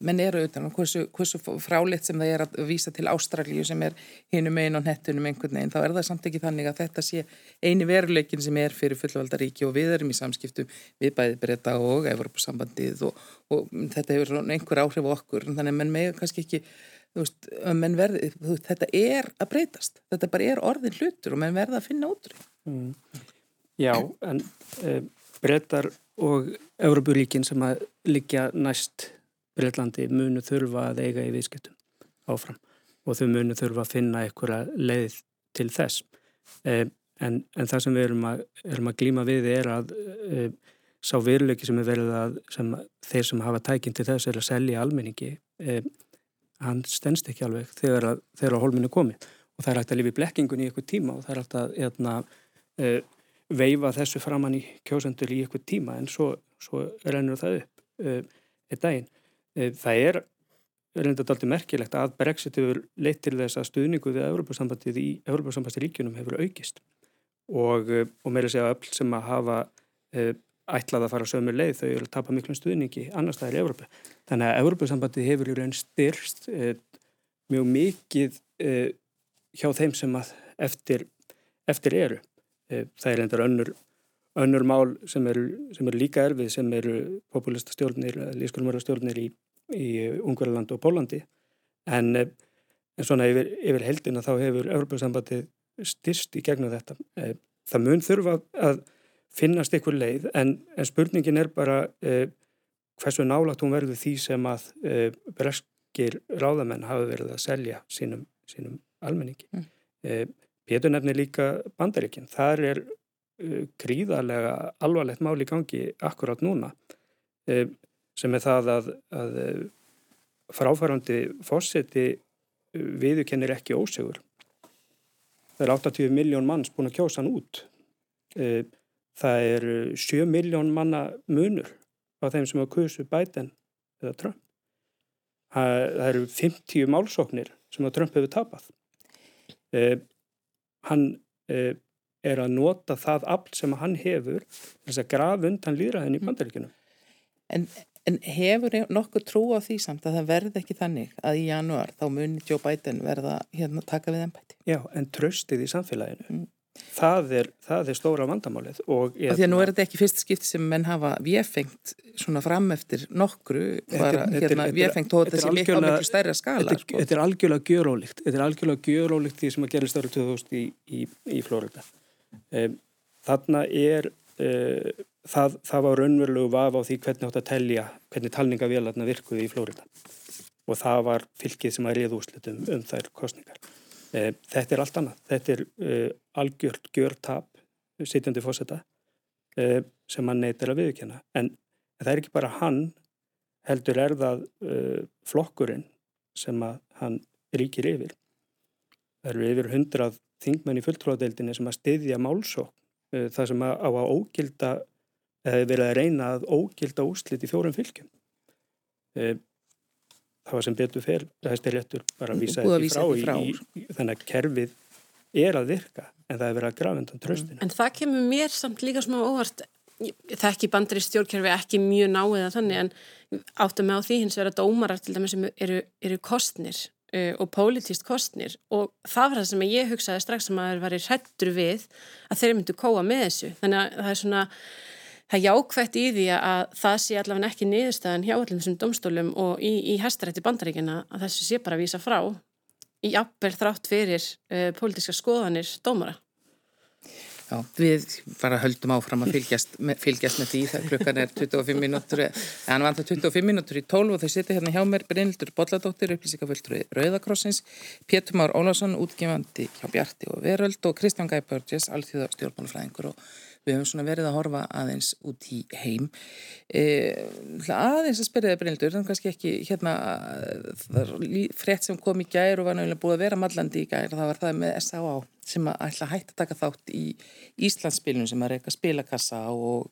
menn eru auðvitað og hversu, hversu fráleitt sem það er að vísa til Ástralíu sem er hinum einn og nettunum einhvern veginn, þá er það samt ekki þannig að þetta sé eini veruleikin sem er fyrir fullvaldaríki og við erum í samskiptum við bæði breyta og Evropasambandið og, og þetta hefur einhver áhrif á okkur, þannig að menn með kannski ekki veist, verði, veist, þetta er að breytast, þetta bara er orðin hlutur og menn verða að finna útrú. Mm. Já, en e, breytar og Európuríkin sem að liggja næst Breitlandi munu þurfa að eiga í viðskiptum áfram og þau munu þurfa að finna einhverja leið til þess. Eh, en, en það sem við erum að, erum að glíma við er að eh, sá veruleiki sem er verið að sem, þeir sem hafa tækinn til þess er að selja almenningi, eh, hann stennst ekki alveg þegar að, þegar að holminu komi og það er hægt að lifi blekkingun í eitthvað tíma og það er hægt að eitna, uh, veifa þessu framann í kjósendur í eitthvað tíma en svo, svo rennur það upp uh, einn daginn. Uh, það er reyndat aldrei merkilegt að Brexit hefur leitt til þess að stuðningu við Európa-sambandið í Európa-sambandsríkjunum hefur aukist og, uh, og meira segja öll sem að hafa uh, ætlað að fara sömur leið þau eru að tapa miklum stuðningi annars það er Európa. Þannig að Európa-sambandið hefur í raun styrst uh, mjög mikið hjá þeim sem að eftir, eftir eru. Það er endar önnur, önnur mál sem eru, sem eru líka erfið sem eru populista stjórnir, lískulmöra stjórnir í í Ungverðalandi og Pólandi en, en svona yfir, yfir heldina þá hefur Európa-sambandi styrst í gegnum þetta. Eh, það mun þurfa að finnast ykkur leið en, en spurningin er bara eh, hversu nálagt hún verður því sem að eh, breskir ráðamenn hafa verið að selja sínum, sínum almenningi. Mm. Eh, Pétur nefnir líka bandaríkinn. Þar er gríðarlega alvarlegt mál í gangi akkurát núna sem er það að, að eh, fráfærandi fórseti eh, viðukennir ekki ósegur. Það er 80 miljón manns búin að kjósa hann út. Eh, það er 7 miljón manna munur á þeim sem hafa kusu bæten eða Trump. Það eru 50 málsóknir sem að Trump hefur tapað. Hann er að nota það afl sem hann hefur þess að grafa undan líðræðin í bandaríkunum. En En hefur nokkuð trú á því samt að það verði ekki þannig að í januar þá muni Joe Biden verða hérna taka við ennbætti? Já, en tröstið í samfélaginu, mm. það, er, það er stóra vandamálið. Og Því að nú er þetta ekki fyrst skipt sem menn hafa viðfengt svona fram eftir nokkru, bara viðfengt og sé líka á miklu stærra skala. Þetta, sko. þetta er algjörlega gjörólíkt, þetta er algjörlega gjörólíkt því sem að gerist ára 2000 í, í, í Florida. Þarna er... Uh, það, það var raunverulegu vafa á því hvernig átt að telja, hvernig talningavélarna virkuði í Flórida og það var fylgið sem að reyða úslitum um þær kostningar. E, þetta er allt annað, þetta er e, algjört gjörtap sitjandi fósetta e, sem hann neytir að viðkjöna en það er ekki bara hann heldur er það flokkurinn sem að hann ríkir yfir. Það eru yfir hundrað þingmenn í fulltróðadeildinni sem að styðja málsók það sem að á að ógilda verið að reyna að ógilda úslit í fjórum fylgjum. E, það var sem betur fyrr, það er réttur bara að vísa þetta frá, frá. Í, í, þannig að kerfið er að virka en það er verið að grafa undan tröstinu. En það kemur mér samt líka smá óvart, það ekki bandri stjórnkerfi ekki mjög náið að þannig en áttum með á því hins vegar að dómarar til dæmis eru, eru kostnir og pólitíst kostnir og það var það sem ég hugsaði strax sem að það var í hrettur við að þeir myndu kóa með þessu þannig að það er svona það jákvægt í því að það sé allavega ekki niðurstaðan hjá allir þessum domstólum og í, í hestarætti bandaríkina að þessu sé bara að vísa frá í appverð þrátt fyrir uh, pólitíska skoðanir dómara. Já, við bara höldum áfram að fylgjast með, fylgjast með því þegar klukkan er 25 minútur, en vantar 25 minútur í 12 og þau sitja hérna hjá mér Brynildur Bolladóttir, upplýsingaföldru Rauðakrossins, Pétur Már Ólásson, útgefandi hjá Bjarti og Veröld og Kristján Gæpörgis, allþjóða stjórnmálufræðingur og við höfum svona verið að horfa aðeins út í heim e, aðeins að spyrja þið Bryndur þannig kannski ekki hérna frétt sem kom í gær og var náttúrulega búið að vera mallandi í gær, það var það með S.A.A. sem að ætla að hætta að taka þátt í Íslandsspilnum sem að reyka spilakassa og,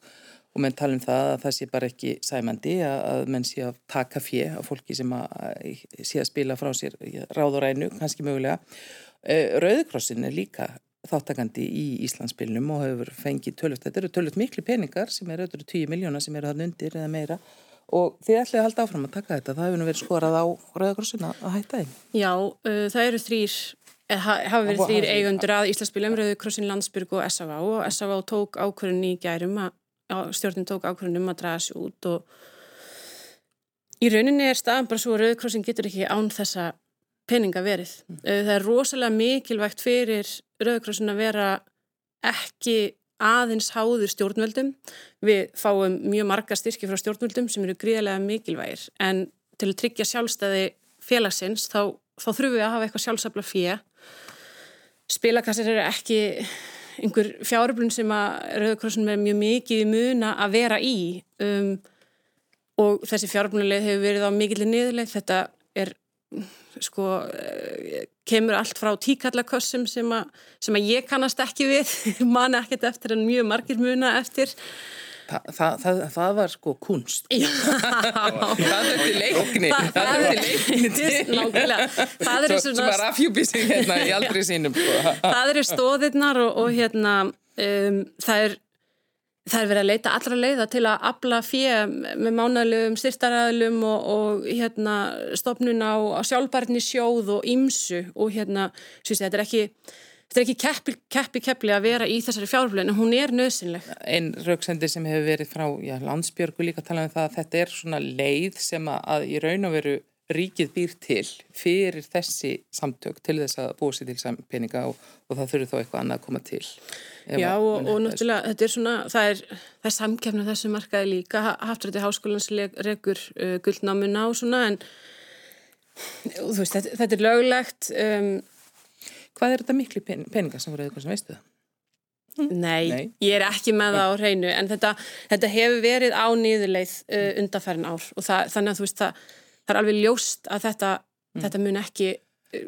og menn tala um það að það sé bara ekki sæmandi að, að menn sé að taka fjö af fólki sem að sé að spila frá sér ráð og rænu, kannski mögulega e, Rauðkrossin er líka þáttakandi í Íslandsbylnum og hefur fengið tölvöld, þetta eru tölvöld miklu peningar sem eru öllur 10 miljónar sem eru þann undir eða meira og þið ætlaði að halda áfram að taka þetta, það hefur nú verið skorað á Rauðagrossuna að hætta þeim. Já, uh, það eru þrýr, hafa verið þrýr eigundur að Íslandsbylum, Rauðagrossin, Landsbyrg og S.A.V. og S.A.V. tók ákvörðun í gærum, að, stjórnin tók ákvörðun um að draga sér út og í rauninni er staðan bara svo að Rauðagrossin getur ekki án þessa peninga verið. Mm. Það er rosalega mikilvægt fyrir Rauðkrossin að vera ekki aðeins háður stjórnvöldum. Við fáum mjög marga styrki frá stjórnvöldum sem eru gríðarlega mikilvægir en til að tryggja sjálfstæði félagsins þá, þá þurfum við að hafa eitthvað sjálfsafla fyrir. Spilakassir eru ekki einhver fjáröflun sem að Rauðakrossin er mjög mikið í muna að vera í. Um, og þessi fjáröflunuleg hefur verið á mikillir niðurleið. Þetta er sko kemur allt frá tíkallakössum sem, sem að ég kannast ekki við, *laughs* man ekkert eftir en mjög margir muna eftir Þa, það, það, það var sko kunst. *laughs* það til leikni. *laughs* Það, til leikni. Það eru svona... Hérna í aldrei sínum. Sko. *laughs* það eru stóðirnar og, og hérna um, það er Það er verið að leita allra leiða til að abla fjö með mánalögum, styrtaræðlum og, og hérna, stopnun á, á sjálfbarni sjóð og ímsu og hérna, syns, þetta er ekki, þetta er ekki keppi, keppi keppli að vera í þessari fjárflögin en hún er nöðsynleg. Einn rauksendi sem hefur verið frá já, landsbjörgu líka tala um það að þetta er svona leið sem að í raun og veru ríkið býr til fyrir þessi samtök til þess að búa sér til peninga og, og það þurfur þá eitthvað annað að koma til. Já og, og náttúrulega þetta er svona, það er, það er samkefna þessu markaði líka, Haftrætti Háskólans regur uh, guldnámuna og svona en þú veist, þetta, þetta er löglegt. Um, Hvað er þetta miklu peninga sem voruð eitthvað sem veistu það? Nei, Nei, ég er ekki með það á hreinu en þetta, þetta hefur verið á nýðuleið uh, undanfærin ár. Og það, þannig að þú veist það það er alveg ljóst að þetta, mm. þetta mun ekki eh,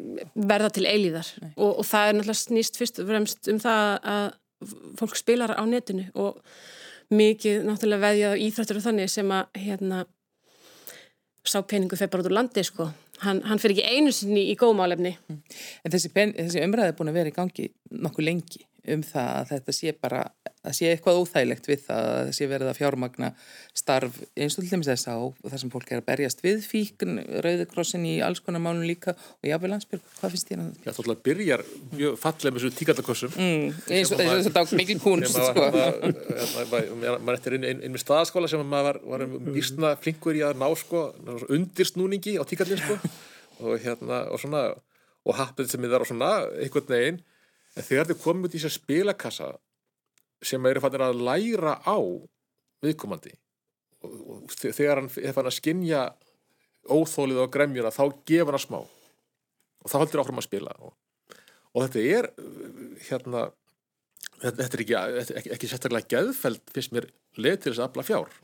verða til eilíðar. Og, og það er náttúrulega snýst fyrst og fremst um það að fólk spilar á netinu og mikið náttúrulega veðjað á íþrættur og þannig sem að hérna sá peningu feir bara út úr landi sko hann, hann fyrir ekki einu sinni í góðmálefni. En þessi, þessi umræði er búin að vera í gangi nokkuð lengi um það að þetta sé bara að sé eitthvað óþægilegt við það að það sé verið að fjármagna starf eins og til dæmis þess að þar sem fólk er að berjast við fíkn, rauðukrossin í alls konar málun líka og jáfnveg landsbyrg, hvað finnst þér að það? Já, þú ætla að byrja mjög fallega með þessu tíkallakossum mm, eins og þetta á mikil kunst sko. maður eftir inn með staðaskóla sem maður var vísna flinkur í að ná sko, undirsnúningi á tíkallin sko, *laughs* og hérna og svona og happið sem þið er á svona einhvern veginn en þegar þið komum út í þessar spilakassa sem eru fannir að læra á viðkomandi og, og þegar hann er fann að skinja óþólið og gremjuna þá gefur hann smá og þá heldur áfram að spila og, og þetta er hérna þetta er ekki, ekki, ekki sérstaklega geðfælt fyrst mér leð til þess að afla fjár.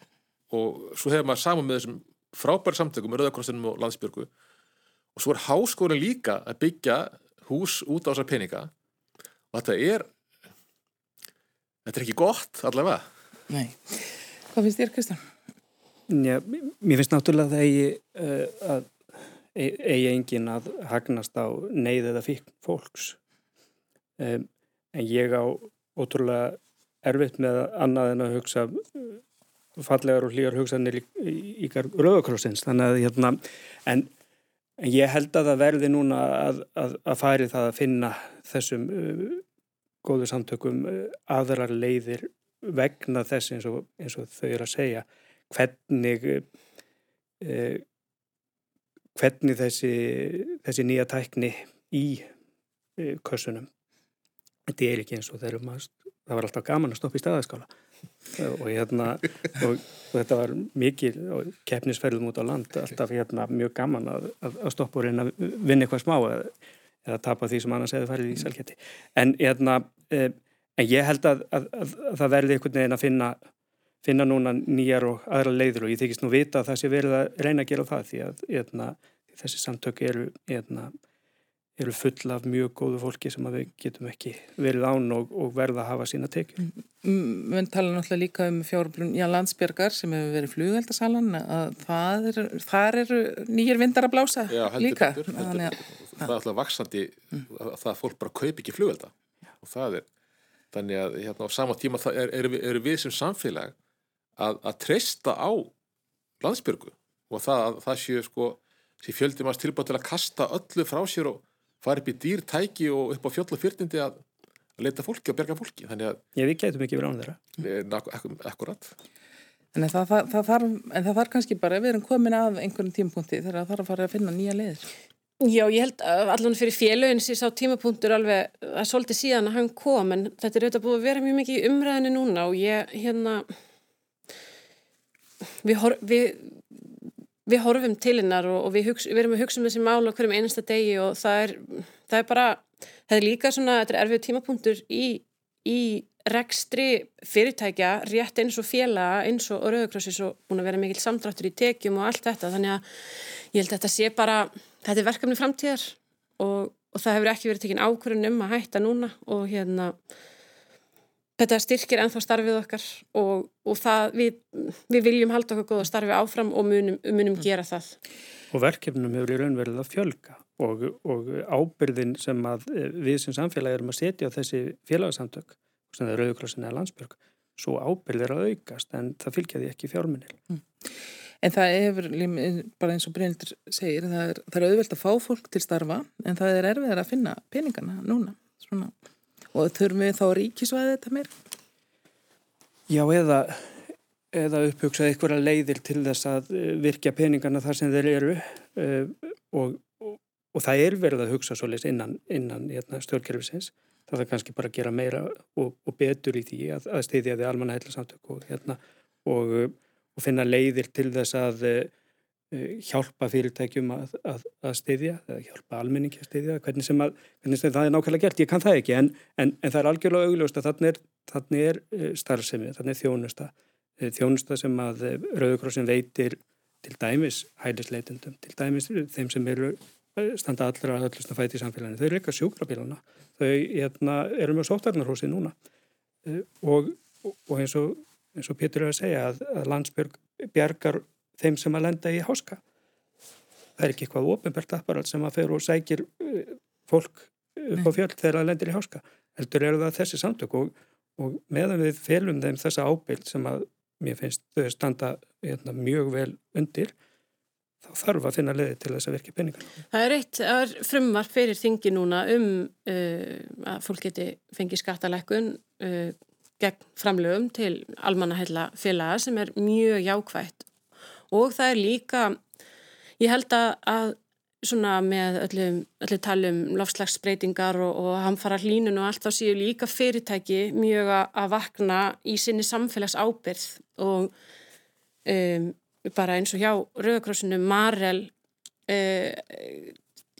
Og svo hefur maður saman með þessum frábæri samtökum með Rauðakrostinum og Landsbjörgu og svo er háskóli líka að byggja hús út á þessar peninga og þetta er þetta er ekki gott allavega. Nei, hvað finnst þér Kristján? Já, mér finnst náttúrulega það eigi uh, að e, eigi engin að hagnast á neyð eða fík fólks. Um, en ég á ótrúlega erfitt með annað en að hugsa fallegar og hlýjar hugsanir í, í, í rauðakrossins þannig að hérna en, en ég held að það verði núna að, að, að færi það að finna þessum uh, góðu samtökum uh, aðrar leiðir vegna þess eins og, eins og þau eru að segja hvernig uh, hvernig þessi, þessi nýja tækni í uh, kössunum. Þetta er ekki eins og þegar maður það var alltaf gaman að stoppa í staðaskála og, hérna, og, og þetta var mikil keppnisferðum út á land alltaf hérna, mjög gaman að, að stoppa og reyna að vinna eitthvað smá eða eða tapa því sem annars hefði farið í selgeti en, hérna, eh, en ég held að, að, að, að það verði einhvern veginn að finna finna núna nýjar og aðra leiður og ég þykist nú vita að það sé verið að reyna að gera það því að hérna, þessi samtök eru, hérna, eru full af mjög góðu fólki sem við getum ekki verið án og, og verða að hafa sína tekjum. Við tala náttúrulega líka um fjárblun Ján Landsbergar sem hefur verið flugveldasalan að það eru, eru nýjir vindar að blása Já, heldur, líka. Heldur, heldur það er alltaf vaksandi mm. að það fólk bara kaup ekki flugvelda og það er þannig að hérna á sama tíma eru er, er við sem samfélag að, að treysta á landsbyrgu og það, það séu sko séu fjöldi maður tilbúið til að kasta öllu frá sér og fara upp í dýrtæki og upp á fjöll og fyrtindi að, að leita fólki og berga fólki. Þannig að Ég við getum ekki verið án þeirra. Ak Akkurat. En það, það, það, þarf, en það þarf kannski bara, við erum komin af einhverjum tímpunkti þegar það þarf að fara að finna nýja leðir Já, ég held allan fyrir félögin sér sá tímapunktur alveg að svolítið síðan að hann kom en þetta er auðvitað búið að vera mjög mikið í umræðinu núna og ég hérna við, hor, við, við horfum til hennar og, og við, hugsa, við erum að hugsa um þessi mál á hverjum einasta degi og það er, það er bara, það er líka svona, þetta er erfið tímapunktur í, í rekstri fyrirtækja rétt eins og félaga eins og Rauðakrossis og búin að vera mikil samdráttur í tekjum og allt þetta. Þannig að ég held að þetta sé bara þetta er verkefni framtíðar og, og það hefur ekki verið tekinn ákvörðun um að hætta núna og hérna þetta styrkir ennþá starfið okkar og, og það, við, við viljum halda okkur góða starfi áfram og munum, munum gera það. Og verkefnum hefur í raunverðið að fjölga og, og ábyrðin sem að eh, við sem samfélagi erum að setja á þessi félagsamtök sem það er Rauðkrossin eða Landsbjörg svo ábyrð er að aukast en það fylgjaði ekki fjármunil. Mm. En það hefur, bara eins og Brynildur segir, það er, það er auðvelt að fá fólk til starfa en það er erfiðar að finna peningana núna. Svona. Og þurfum við þá ríkisvæði þetta meir? Já, eða, eða upphugsaði einhverja leiðir til þess að eh, virkja peningana þar sem þeir eru og, og, og það er verið að hugsa svolítið innan, innan hérna, stjórnkerfisins. Það er kannski bara að gera meira og, og betur í því að, að stiðja því almanna heila samtök og hérna og finna leiðir til þess að uh, hjálpa fyrirtækjum að, að, að styðja, eða hjálpa almenningi að styðja, hvernig sem, að, hvernig sem það er nákvæmlega gert, ég kann það ekki, en, en, en það er algjörlega augljóst að þannig er, þannig er uh, starfsemi, þannig er þjónusta, uh, þjónusta sem að Rauðukrossin veitir til dæmis hælisleitundum, til dæmis þeim sem eru standa allra að öllust að fæti í samfélaginu, þau eru líka sjúkrabílana, þau hérna, eru með sóttarnarhósi núna. Og, og eins og og Pétur er að segja að landsbjörg bjargar þeim sem að lenda í háska. Það er ekki eitthvað ofinbært apparat sem að fer og sækir uh, fólk upp á fjöld þegar það lendir í háska. Heldur eru það þessi samtök og, og meðan við felum þeim þessa ábyrg sem að mér finnst þau standa hérna, mjög vel undir þá þarf að finna leði til þess að virka peningar. Það er eitt frumvar fyrir þingi núna um uh, að fólk geti fengið skattalækun uh, gegn framlögum til almannahella félaga sem er mjög jákvægt og það er líka, ég held að, að svona með öllum, öllum talum lofslagsbreytingar og, og hamfara hlínun og allt þá séu líka fyrirtæki mjög að vakna í sinni samfélags ábyrð og um, bara eins og hjá Rauðakrossunum Marel uh,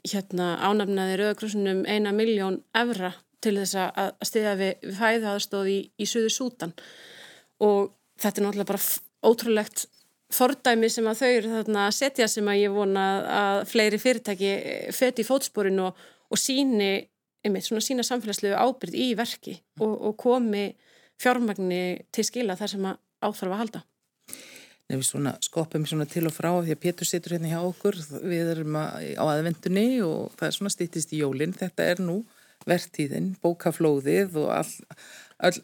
hérna ánafnaði Rauðakrossunum eina miljón evra til þess að stiðja við, við fæðaðarstóð í, í Suður Sútan og þetta er náttúrulega bara ótrúlegt fordæmi sem að þau eru þarna að setja sem að ég vona að fleiri fyrirtæki föti í fótsporin og, og síni, einmitt svona sína samfélagslegu ábyrð í verki og, og komi fjármagni til skila þar sem að áþarf að halda. Nefnir svona skopum svona til og frá því að Pétur situr hérna hjá okkur, við erum að, á aðvendunni og það er svona stýttist í jólinn, þetta er nú vertíðin, bókaflóðið og all, all,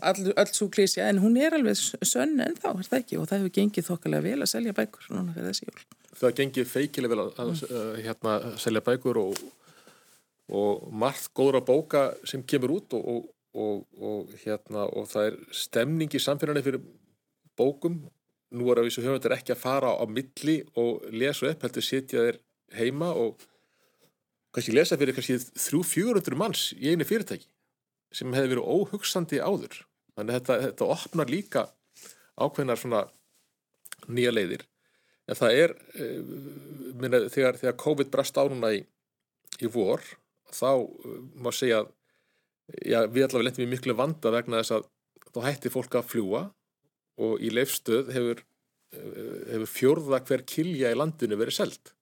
all, allt svo klísja en hún er alveg sönn en þá er það ekki og það hefur gengið þokkalega vel að selja bækur núna fyrir þessi jól. Það gengið feikilega vel að, að, að hérna, selja bækur og, og margt góðra bóka sem kemur út og, og, og hérna, það er stemning í samfélaginu fyrir bókum. Nú er að þessu höfundar ekki að fara á milli og lesa upp, heldur sitja þér heima og kannski lesa fyrir kannski 300-400 manns í einu fyrirtæki sem hefði verið óhugsandi áður. Þannig að þetta, þetta opnar líka ákveðnar svona nýja leiðir. En það er eh, minna, þegar, þegar COVID brast á núna í, í vor þá uh, má segja já, við allavega lendum í miklu vanda vegna þess að þá hætti fólk að fljúa og í leifstöð hefur, hefur fjörða hver kilja í landinu verið selt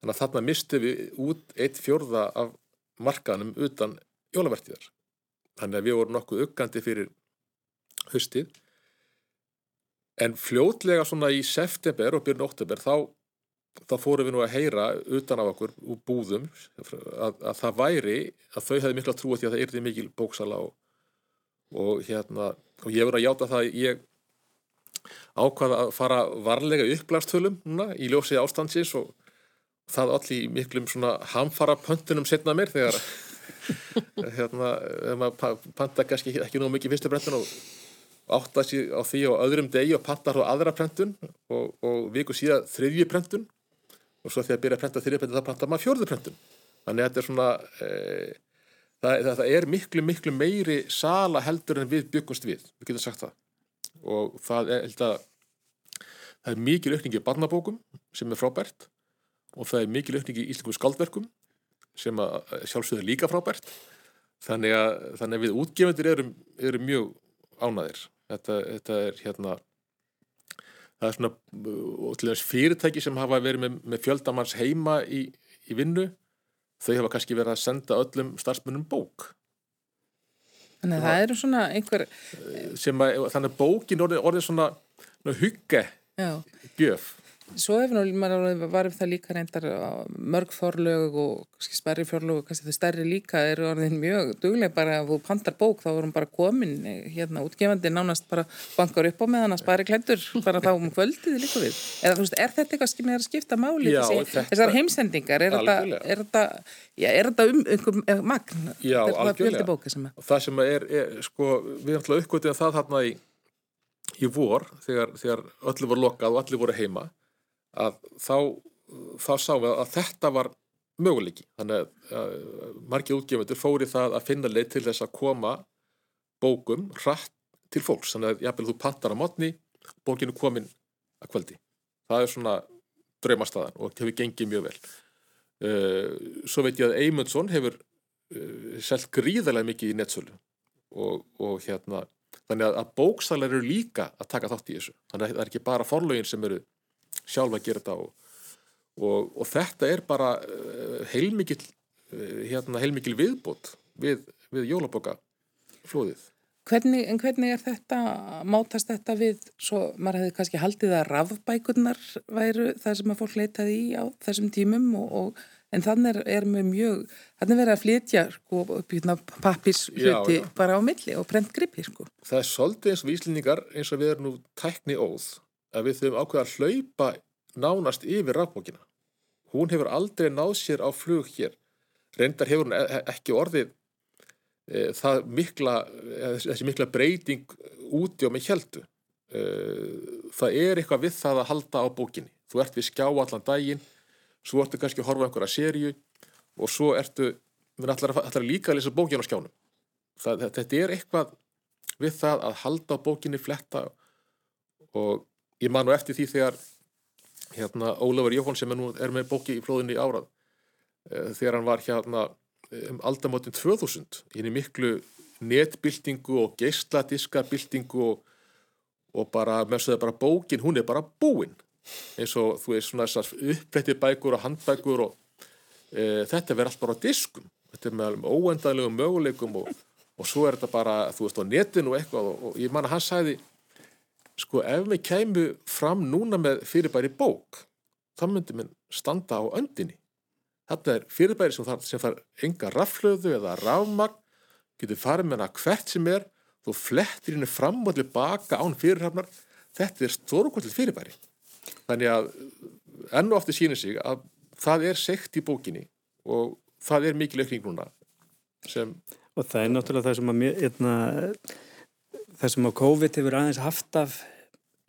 Þannig að þarna mistu við út eitt fjörða af markanum utan jólavertíðar. Þannig að við vorum nokkuð uggandi fyrir höstið. En fljótlega svona í september og byrjun oktober þá, þá fórum við nú að heyra utan af okkur úr búðum að, að það væri, að þau hefði miklu að trúa því að það yrði mikil bóksala og, og hérna, og ég verði að játa það að ég ákvaða að fara varlega upplæstölum núna í ljósið ástandsins og það allir miklum svona hamfara pöntunum setna mér þegar hérna, maður panta kannski ekki nú mikið fyrstu brentun og átta sér á því á öðrum degi og panta þá aðra brentun og, og viku síðan þriðji brentun og svo þegar byrja að prenta þriðprentun þá prenta maður fjörðuprentun þannig að þetta er svona e, það, það er miklu miklu meiri sala heldur en við byggumst við við getum sagt það. Og það er, að, það er mikil aukningi barnabókum sem er frábært og það er mikil aukningi í íslenskum skaldverkum sem sjálfsögður líka frábært. Þannig að, þannig að við útgefundir erum, erum mjög ánaðir þetta, þetta er hérna það er svona og til þess fyrirtæki sem hafa verið með, með fjöldamanns heima í, í vinnu þau hafa kannski verið að senda öllum starfsmunum bók. Þannig að það eru svona einhver sem að þannig að bókin orðið, orðið svona hugge gjöf Svo hefur maður varum það líka reyndar mörg forlög og sperri forlög og kannski þau stærri líka eru orðin mjög duglega bara að þú pantar bók þá vorum bara komin hérna útgefandi nánast bara bankar upp á með hann að spari klendur *laughs* bara þá um kvöldið líka við. Eða þú veist, er þetta eitthvað sem er að skipta máli Já, þessi, þessar heimsendingar? Er þetta, er þetta, já, er þetta um einhver magn? Já, algjörlega. Og það sem er, er sko, við erum alltaf uppgötið það þarna í, í vor þegar, þegar öllu voru lokað og allir voru heima að þá, þá sáum við að þetta var möguleiki. Þannig að, að margir útgefundur fóri það að finna leið til þess að koma bókum hratt til fólks. Þannig að jáfnvel þú pantar á mótni, bókinu komin að kvöldi. Það er svona draumastaðan og hefur gengið mjög vel. Uh, svo veit ég að Eymundsson hefur uh, selgt gríðarlega mikið í nettsölu og, og hérna þannig að bóksalar eru líka að taka þátt í þessu. Þannig að það er ekki bara forlögin sem eru sjálfa að gera þetta og, og, og þetta er bara uh, heilmikil, uh, hérna, heilmikil viðbót við, við jólaboka flóðið. Hvernig, en hvernig er þetta, mátast þetta við, svo maður hefði kannski haldið að rafbækurnar væru það sem að fólk leitaði í á þessum tímum og, og en þannig er, er mjög, þannig er verið að flytja sko í pappis hluti bara á milli og brent grippi sko. Það er svolítið eins og víslendingar eins og við erum nú tækni óð að við þurfum ákveða að hlaupa nánast yfir rafbókina. Hún hefur aldrei náð sér á flug hér. Reyndar hefur hún e- ekki orðið e, mikla, e, þessi mikla breyting úti og með heldu. E, það er eitthvað við það að halda á bókinni. Þú ert við skjá allan daginn, svo ertu kannski að horfa einhverja sériu og svo ertu, við ætlar líka að lesa bókin á skjánum. Það, þetta er eitthvað við það að halda á bókinni, fletta og ég man nú eftir því þegar hérna Ólafur Jóhann sem er nú er með bóki í flóðinni árað e, þegar hann var hérna um aldamotinn 2000 í henni miklu netbildingu og geisladiskabildingu og, og bara með þess að bara bókin hún er bara búinn eins og þú veist svona þessar upprættið bækur og handbækur og e, þetta verður allt bara á diskum. Þetta er með óendalegum möguleikum og, og svo er þetta bara þú veist á netinu og eitthvað og, og ég man að hann sæði sko ef við kæmu fram núna með fyrirbæri bók þá myndum við standa á öndinni. Þetta er fyrirbæri sem þarf, þarf enga raflöðu eða rafmagn getur farið með hana hvert sem er þú flettir henni fram og tilbaka án fyrirhafnar. Þetta er stórkvöldið fyrirbæri. Þannig að enn og aftur sínir sig að það er sekt í bókinni og það er mikil aukning núna sem og það er náttúrulega það sem að mér hérna, það sem að COVID hefur aðeins haft af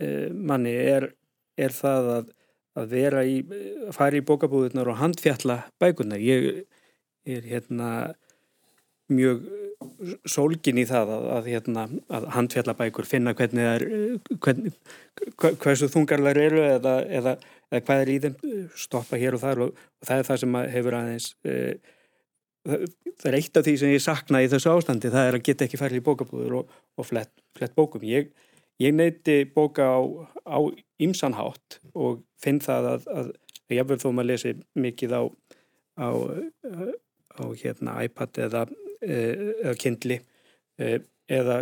uh, manni er, er það að, að vera í, að fara í bókabúðunar og handfjalla bækunar. Ég er hérna mjög sólgin í það að, að, hérna, að handfjalla bækur finna hvernig það er, hvernig, hversu þungarlegar eru eða, eða, eða hvað er í þeim, stoppa hér og þar og, og það er það sem hefur aðeins uh, það er eitt af því sem ég sakna í þessu ástandi, það er að geta ekki færið í bókabúður og, og flett, flett bókum. Ég, ég neyti bóka á, ímsanhátt og finn það að, að ég verður þó maður að lesi mikið á, á, á hérna, iPad eða, eða Kindle eða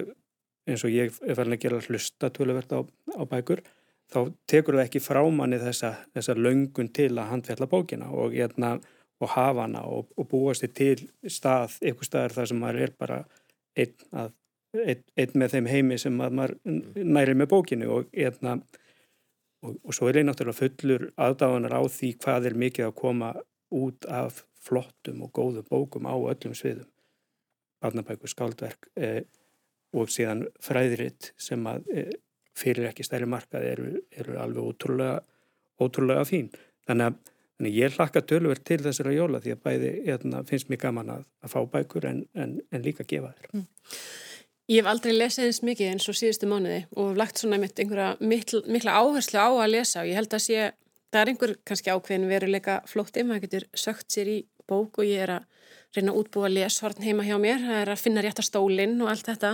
eins og ég er farin að gera hlusta töluvert á, á bækur, þá tekur það ekki frá manni þessa, þessa löngun til að handfjalla bókina og hérna og hafa hana og, og búast þið til stað, einhver staðar þar sem maður er bara einn, að, einn, einn með þeim heimi sem maður næri með bókinu og, eitna, og, og svo er ég náttúrulega fullur aðdáðanar á því hvað er mikið að koma út af flottum og góðum bókum á öllum sviðum. Barnabækur, skáldverk eh, og síðan fræðiritt sem að eh, fyrir ekki stærri markað eru, eru alveg ótrúlega, ótrúlega fín. Þannig að Þannig ég hlakka tölver til þessara jóla því að bæði hérna, finnst mér gaman að, að fá bækur en, en, en líka gefa þér. Mm. Ég hef aldrei lesið eins mikið eins og síðustu mánuði og hef lagt svona mitt einhverja mikla, mikla áherslu á að lesa og ég held að sé, það er einhver kannski ákveðin veruleika flótti, maður getur sökt sér í bók og ég er að reyna að útbúa leshorn heima hjá mér, það er að finna rétt að stólinn og allt þetta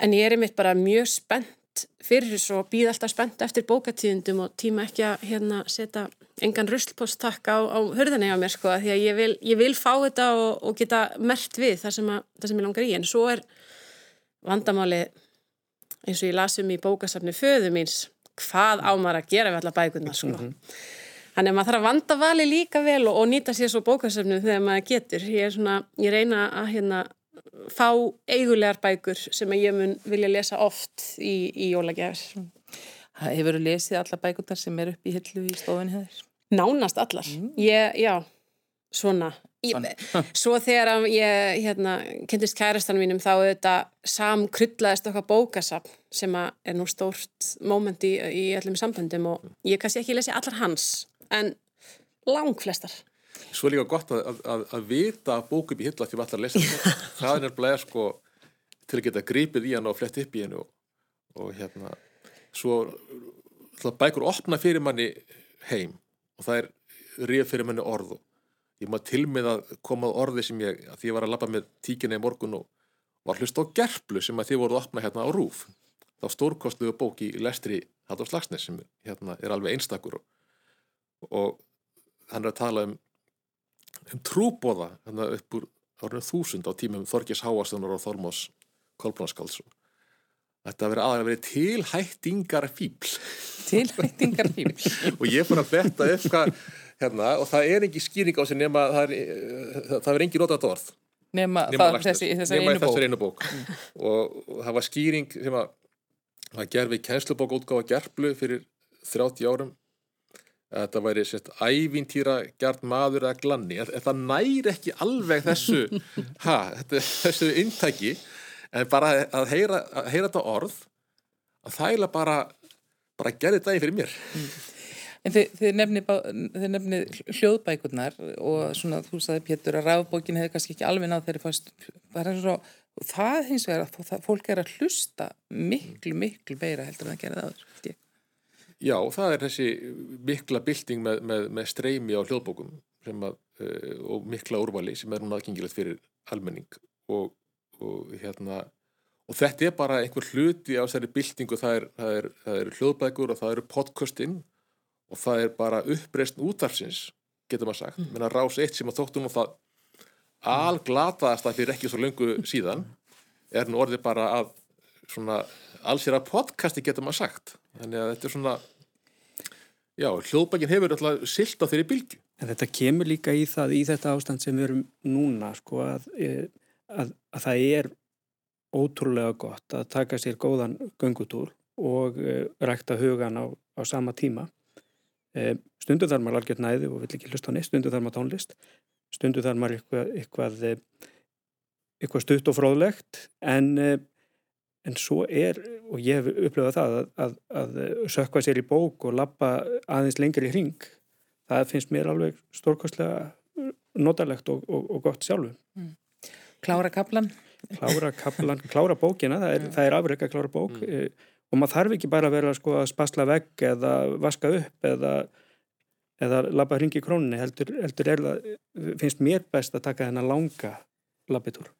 en ég er einmitt bara mjög spennt fyrir þess og býð alltaf spennt eftir bókatíðundum og tíma ekki að hérna setja engan ruslposttakk á, á hörðinni á mér sko því að ég vil, ég vil fá þetta og, og geta mert við það sem, að, það sem ég langar í en svo er vandamáli eins og ég lasum í bókasafni föðu míns hvað ámar að gera við alla bækuna sko. Mm -hmm. Þannig að maður þarf að vanda vali líka vel og, og nýta sér svo bókasafnu þegar maður getur. Ég, svona, ég reyna að hérna, fá eigulegar bækur sem ég mun vilja lesa oft í, í jólagjafir. Hefur þú lesið alla bækurnar sem er upp í hillu í stofinu hefur? Nánast allar. Mm. Ég, já, svona. Ég, *laughs* svo þegar ég hérna, kynntist kærastanum mínum þá auðvitað samkryllaðist okkar bókasapn sem er nú stórt móment í, í öllum samböndum og ég kannski ekki lesi allar hans en lang flestar. Svo er líka gott að, að, að vita bók upp í hillu að því að allar lesa það er nefnilega sko til að geta grípið í hann og flett upp í hann og, og hérna svo bækur opna fyrir manni heim og það er rif fyrir manni orðu ég maður til með að koma á orði sem ég, að ég var að lappa með tíkinni í morgun og var hlust á gerflu sem að þið voruð opna hérna á rúf þá stórkostluðu bók í lestri Haldur Slagsnes sem hérna er alveg einstakur og, og hann er að tala um, um trúbóða upp úr árið þúsund á tímum Þorgis Háastunar og Þormós Kolbranskálsson Þetta að vera aðeins að vera tilhættingar fíbl. Tilhættingar fíbl. *laughs* og ég fór að betta upp hvað hérna og það er ekki skýring á sig nema það er, það er engin notað orð. Nema, nema það, þessi, þessi nema. Nema einu bók. Mm. Og, og það var skýring sem að það gerði kænslubók útgáða gerflu fyrir 30 árum. Þetta væri sérst ævintýra gert maður að glanni. En það næri ekki alveg þessu, *laughs* ha, þessu intæki en bara að heyra, að heyra þetta orð að þægla bara bara gerði dagi fyrir mér mm. En þið, þið nefnið nefni hljóðbækurnar og svona þú sagði Pétur að rafbókin hefði kannski ekki alveg náð þeirri fast það svo, það hins vegar að fólk er að hlusta miklu, miklu beira heldur en að gera það Já, það er þessi mikla bylting með, með, með streymi á hljóðbókum að, uh, og mikla úrvali sem er núna aðgengilegt fyrir almenning og og hérna og þetta er bara einhver hluti á þessari byltingu, það er, það er, það er hljóðbækur og það eru podcastinn og það er bara uppreist útvarfsins, getur maður sagt, mm. menn að rás eitt sem að þóttum og það alglataðast að fyrir ekki svo lungu síðan er nú orðið bara að svona allsér að podcasti getur maður sagt, þannig að þetta er svona já, hljóðbækin hefur alltaf silt á þeirri bylgu. En þetta kemur líka í það, í þetta ástand sem við erum núna, sko að að, að það er ótrúlega gott að taka sér góðan göngutúr og uh, rækta hugan á, á sama tíma. Uh, stundu þarf maður algjörð næði og vill ekki hlusta á neitt, stundu þarf maður tónlist, stundu þarf maður eitthvað, eitthvað, eh, eitthvað stutt og fróðlegt en, en svo er, og ég hef upplöfað það, að, að, að sökva sér í bók og lappa aðeins lengur í hring, það finnst mér alveg stórkostlega notalegt og, og, og gott sjálfu. Mm. Klára kaplan? Klára kaplan, klára bókina, það er, er afreg að klára bók mm. Eh, og maður þarf ekki bara að vera sko, að spasla vegg eða vaska upp eða, eða labba hringi í krónunni, heldur, heldur er það, finnst mér best að taka þennan langa labbitúr.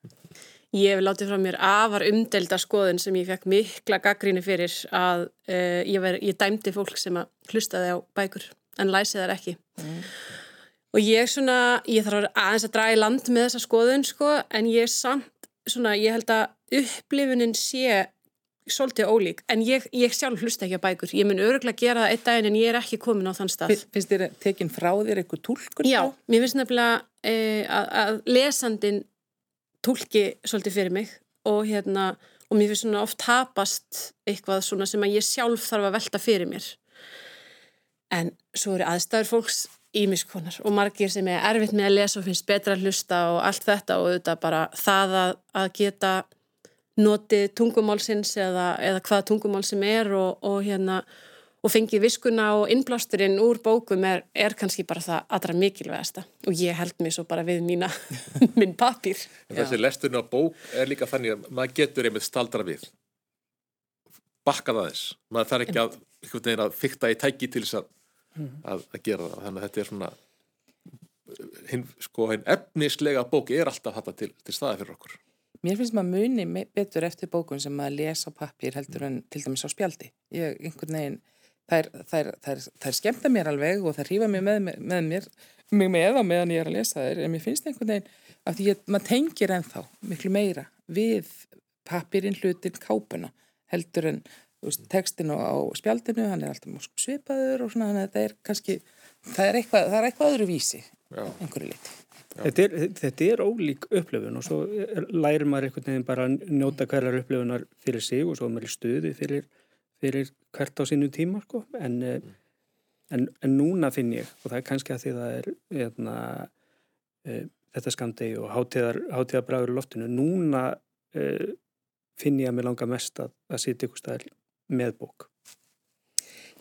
Ég hef látið frá mér afar umdelda skoðun sem ég fekk mikla gaggríni fyrir að uh, ég, ver, ég dæmdi fólk sem að hlustaði á bækur en læsið þar ekki. Mm. Og ég svona, ég þarf aðeins að draga í land með þessa skoðun sko, en ég samt, svona, ég held að upplifunin sé svolítið ólík, en ég, ég sjálf hlusta ekki á bækur. Ég mun öruglega gera það eitt daginn en ég er ekki komin á þann stað. Finnst þér tekinn frá þér eitthvað tólkur? Já, mér finnst nefnilega e, að, að lesandin tólki svolítið fyrir mig og hérna, og mér finnst svona oft tapast eitthvað svona sem að ég sjálf þarf að velta fyrir mér. En svo eru aðstæður fólks ímiskonar og margir sem er erfitt með að lesa og finnst betra að hlusta og allt þetta og auðvitað bara það að, að geta notið tungumálsins eða, eða hvað tungumál sem er og, og hérna og fengið viskuna og innblásturinn úr bókum er, er kannski bara það allra mikilvægasta og ég held mig svo bara við mína, *laughs* minn papír. En þessi lesturinn á bók er líka þannig að maður getur einmitt staldra við. Bakka það þess. Maður þarf ekki að, að fykta í tæki til þess að, að, að gera það. Þannig að þetta er svona, hinn, sko, hinn efnislega bók er alltaf þetta til, til staða fyrir okkur. Mér finnst maður muni betur eftir bókun sem maður lesa á pappir heldur en til dæmis á spjaldi. Ég, einhvern veginn, þær, þær, þær, þær skemmta mér alveg og þær hrífa mér með, með mér, mig með á meðan ég er að lesa þær, en mér finnst einhvern veginn að því að maður tengir ennþá miklu meira við pappirinn, hlutin, kápuna heldur en veist, textin á, á spjaldinu, hann er alltaf mjög svipaður og svona, þannig að þetta er kannski, það er eitthvað, það er eitthvað öðru vísi, Já. einhverju liti. Þetta er, þetta er ólík upplifun og svo lærir maður einhvern veginn bara að njóta hverjar upplifunar fyrir sig og svo er maður í stuði fyrir, fyrir hvert á sínu tíma sko. en, eh, en, en núna finn ég og það er kannski að því það er eðna, e, þetta skamdegi og í loftinu. Núna e, finn ég að mér langar mest að, að sitja ykkur staðar með bók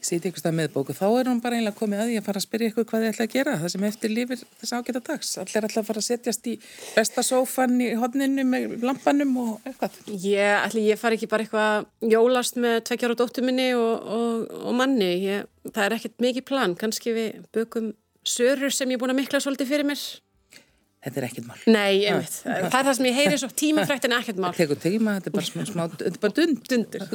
sitja ykkur stað með bóku, þá er hún bara einlega komið að því að fara að spyrja ykkur hvað þið ætla að gera það sem eftir lífir þess ágæta dags allir ætla að fara að setjast í besta sófan í hodninu með lampanum og eitthvað Ég, ætli, ég fari ekki bara eitthvað jólast með tveggjar og dóttu minni og, og, og manni. Ég, það er ekkert mikið plan. Kannski við bökum sörur sem ég er búin að mikla svolítið fyrir mér. þetta er ekkert mál Nei, einmitt. Það er það sem ég heyri svo tímafrækt en ekkert mál. það tekur tíma, þetta er bara smá, smá þetta er bara dund Dundur.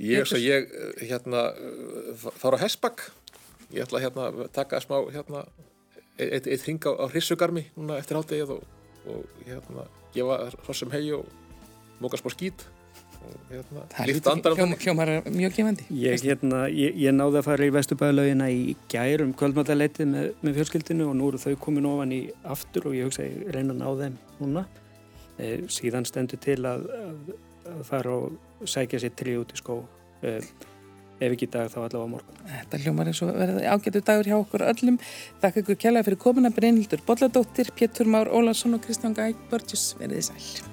Ég, svo ég, eh, hérna, eh, fara á Hesbakk. Ég ætla að hérna, taka smá, hérna, eitt, eitt hring á, á hrissugarmi núna eftir háttegið og, og hérna, gefa hrossum hegi og móka smá skít og hérna, hljómar mjög gefandi Ég, hérna, ég, ég náði að fara í Vesturbæðlaugina í gærum kvöldmallaleitið með, með fjölskyldinu og nú eru þau komin ofan í aftur og ég hugsa að ég reyna að ná þeim núna. E, síðan stendur til að, að fara og sækja sér tri út í skó. E, ef ekki í dag þá allavega morgun. Þetta hljómar eins og verði ágætu dagur hjá okkur öllum. Þakka ykkur kjærlega fyrir komuna Brynhildur Bolladóttir, Pétur Már Ólarsson og Kristján Gæk Börgjus. Verðið sæl.